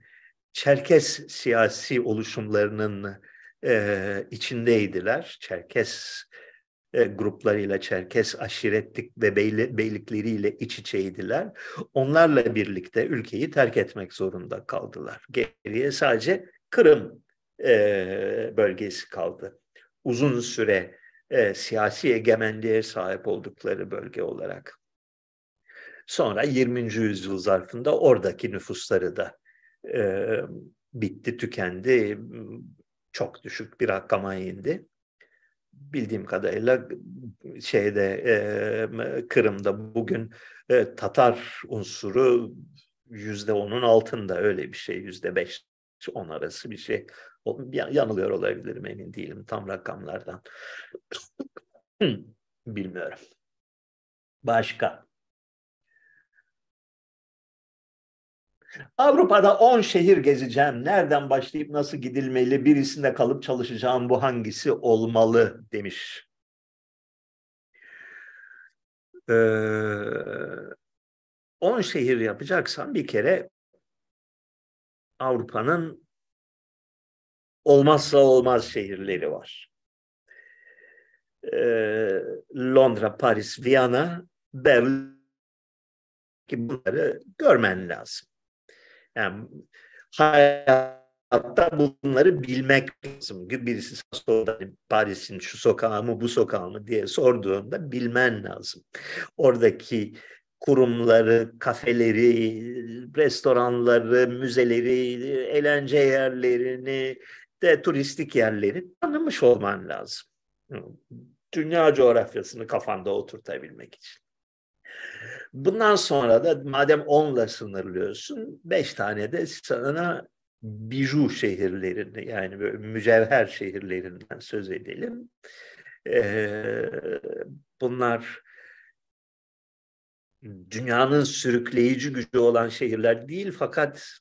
Çerkes siyasi oluşumlarının e, içindeydiler. Çerkes e, gruplarıyla, Çerkes aşiretlik ve beyli, beylikleriyle iç içeydiler. Onlarla birlikte ülkeyi terk etmek zorunda kaldılar. Geriye sadece Kırım e, bölgesi kaldı. Uzun süre e, siyasi egemenliğe sahip oldukları bölge olarak. Sonra 20. yüzyıl zarfında oradaki nüfusları da e, bitti, tükendi. Çok düşük bir rakama indi bildiğim kadarıyla şeyde e, Kırım'da bugün e, Tatar unsuru yüzde onun altında öyle bir şey yüzde beş on arası bir şey yanılıyor olabilirim emin değilim tam rakamlardan bilmiyorum başka Avrupa'da 10 şehir gezeceğim. Nereden başlayıp nasıl gidilmeli? Birisinde kalıp çalışacağım. Bu hangisi olmalı demiş. Ee, 10 şehir yapacaksan bir kere Avrupa'nın olmazsa olmaz şehirleri var. Ee, Londra, Paris, Viyana, Berlin ki bunları görmen lazım. Yani hayatta bunları bilmek lazım. Birisi sorduğunda Paris'in şu sokağı mı bu sokağı mı diye sorduğunda bilmen lazım. Oradaki kurumları, kafeleri, restoranları, müzeleri, eğlence yerlerini de turistik yerleri tanımış olman lazım. Dünya coğrafyasını kafanda oturtabilmek için. Bundan sonra da madem 10'la sınırlıyorsun, 5 tane de sana biju şehirlerini yani mücevher şehirlerinden söz edelim. Ee, bunlar dünyanın sürükleyici gücü olan şehirler değil fakat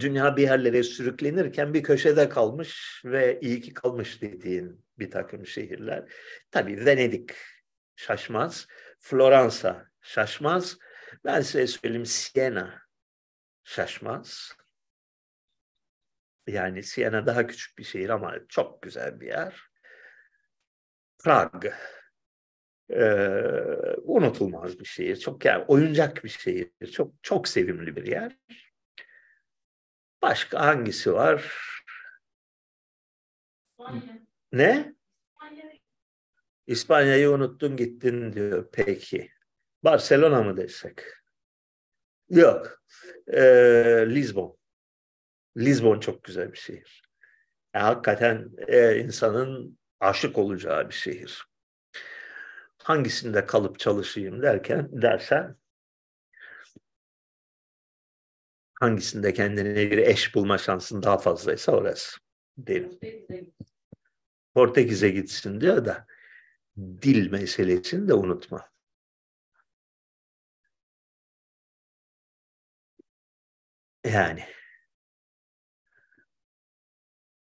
dünya bir yerlere sürüklenirken bir köşede kalmış ve iyi ki kalmış dediğin bir takım şehirler. Tabii Venedik şaşmaz. Floransa şaşmaz. Ben size söyleyeyim Siena şaşmaz. Yani Siena daha küçük bir şehir ama çok güzel bir yer. Prag ee, unutulmaz bir şehir. Çok yani oyuncak bir şehir. Çok çok sevimli bir yer. Başka hangisi var? İspanya. Ne? İspanya'yı unuttun gittin diyor. Peki. Barcelona mı desek? Yok. Ee, Lisbon. Lisbon çok güzel bir şehir. Yani hakikaten e, insanın aşık olacağı bir şehir. Hangisinde kalıp çalışayım derken dersen hangisinde kendine bir eş bulma şansın daha fazlaysa orası derim. Portekiz'e gitsin diyor da dil meselesini de unutma. Yani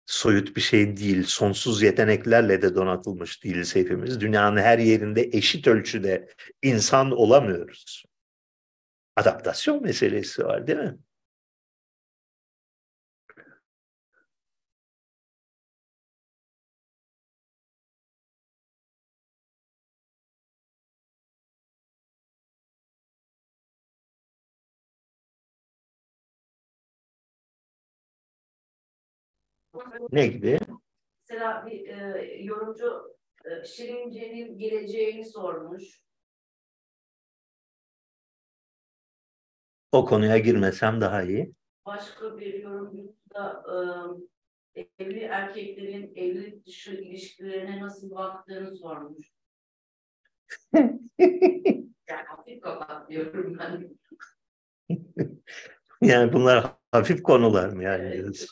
soyut bir şey değil, sonsuz yeteneklerle de donatılmış değiliz hepimiz. Dünyanın her yerinde eşit ölçüde insan olamıyoruz. adaptasyon meselesi var değil mi? Ne gibi? Mesela bir e, yorumcu e, Şirince'nin geleceğini sormuş. O konuya girmesem daha iyi. Başka bir yorumcu da e, evli erkeklerin evlilik dışı ilişkilerine nasıl baktığını sormuş. yani hafif kapat diyorum ben. yani bunlar hafif konular mı yani? Evet.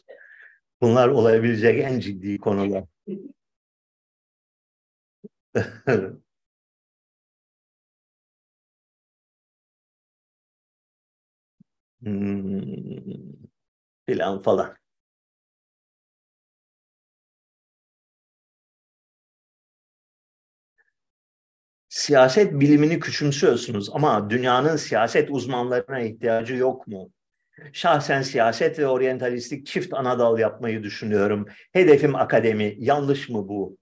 Bunlar olabilecek en ciddi konular. hmm, filan falan. Siyaset bilimini küçümsüyorsunuz ama dünyanın siyaset uzmanlarına ihtiyacı yok mu? Şahsen siyaset ve oryantalistik çift anadal yapmayı düşünüyorum. Hedefim akademi. Yanlış mı bu?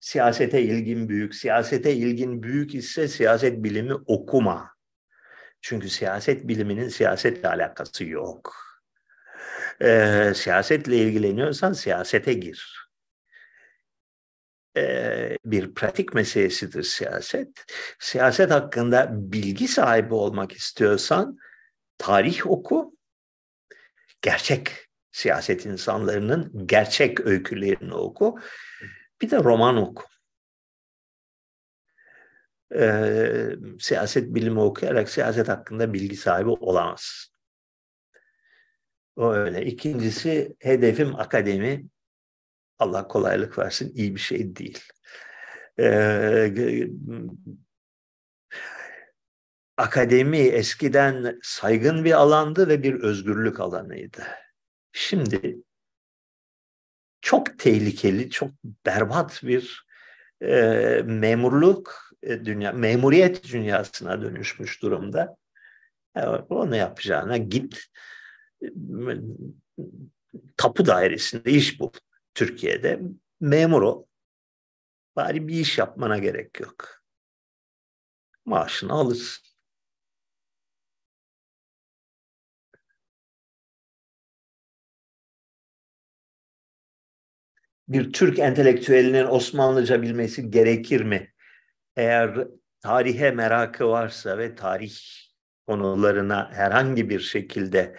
Siyasete ilgin büyük. Siyasete ilgin büyük ise siyaset bilimi okuma. Çünkü siyaset biliminin siyasetle alakası yok. Ee, siyasetle ilgileniyorsan siyasete gir. Ee, bir pratik meselesidir siyaset. Siyaset hakkında bilgi sahibi olmak istiyorsan tarih oku, gerçek siyaset insanlarının gerçek öykülerini oku. Bir de roman oku. Ee, siyaset bilimi okuyarak siyaset hakkında bilgi sahibi olamaz. O öyle. İkincisi hedefim akademi. Allah kolaylık versin iyi bir şey değil. Ee, akademi eskiden saygın bir alandı ve bir özgürlük alanıydı. Şimdi çok tehlikeli, çok berbat bir e, memurluk e, dünya, memuriyet dünyasına dönüşmüş durumda. Yani onu yapacağına git tapu dairesinde iş bul. Türkiye'de memur ol. Bari bir iş yapmana gerek yok. Maaşını alırsın. Bir Türk entelektüelinin Osmanlıca bilmesi gerekir mi? Eğer tarihe merakı varsa ve tarih konularına herhangi bir şekilde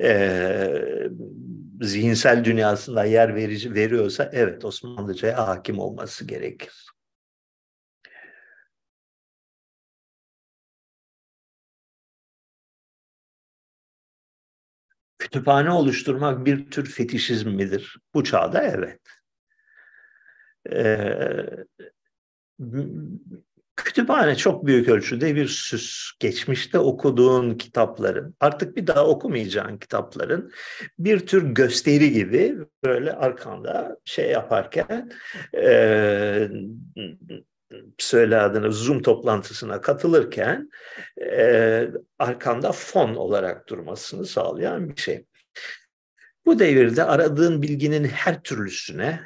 e, zihinsel dünyasında yer verici veriyorsa evet Osmanlıca'ya hakim olması gerekir. Kütüphane oluşturmak bir tür fetişizm midir? Bu çağda evet e, kütüphane çok büyük ölçüde bir süs. Geçmişte okuduğun kitapların, artık bir daha okumayacağın kitapların bir tür gösteri gibi böyle arkanda şey yaparken e, söyle adını Zoom toplantısına katılırken e, arkanda fon olarak durmasını sağlayan bir şey. Bu devirde aradığın bilginin her türlüsüne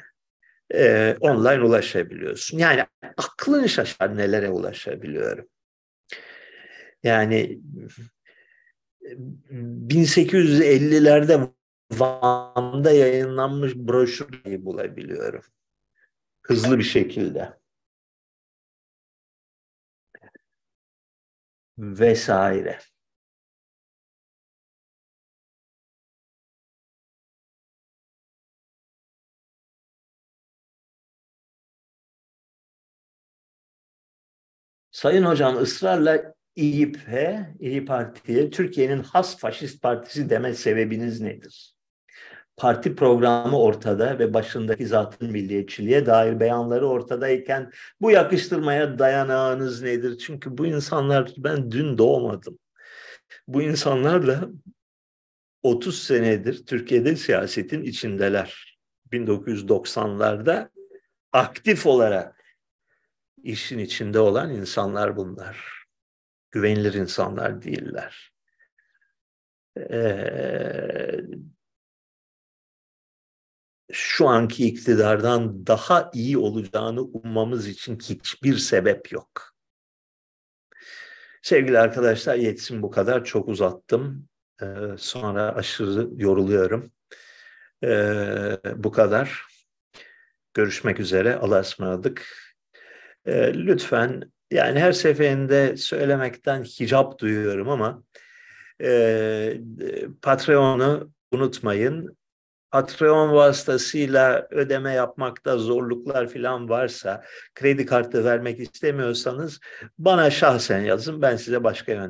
e, online ulaşabiliyorsun. Yani aklın şaşar nelere ulaşabiliyorum. Yani 1850'lerde Van'da yayınlanmış broşürleri bulabiliyorum. Hızlı bir şekilde. Vesaire. Sayın Hocam ısrarla İYİP'e, İYİ Parti'ye Türkiye'nin has faşist partisi deme sebebiniz nedir? Parti programı ortada ve başındaki zatın milliyetçiliğe dair beyanları ortadayken bu yakıştırmaya dayanağınız nedir? Çünkü bu insanlar ben dün doğmadım. Bu insanlar da 30 senedir Türkiye'de siyasetin içindeler. 1990'larda aktif olarak işin içinde olan insanlar bunlar. Güvenilir insanlar değiller. e, şu anki iktidardan daha iyi olacağını ummamız için hiçbir sebep yok. Sevgili arkadaşlar yetsin bu kadar. Çok uzattım. Ee, sonra aşırı yoruluyorum. Ee, bu kadar. Görüşmek üzere. Allah'a ısmarladık. Ee, lütfen yani her seferinde söylemekten hicap duyuyorum ama e, Patreon'u unutmayın. Patreon vasıtasıyla ödeme yapmakta zorluklar falan varsa, kredi kartı vermek istemiyorsanız bana şahsen yazın. Ben size başka yöntem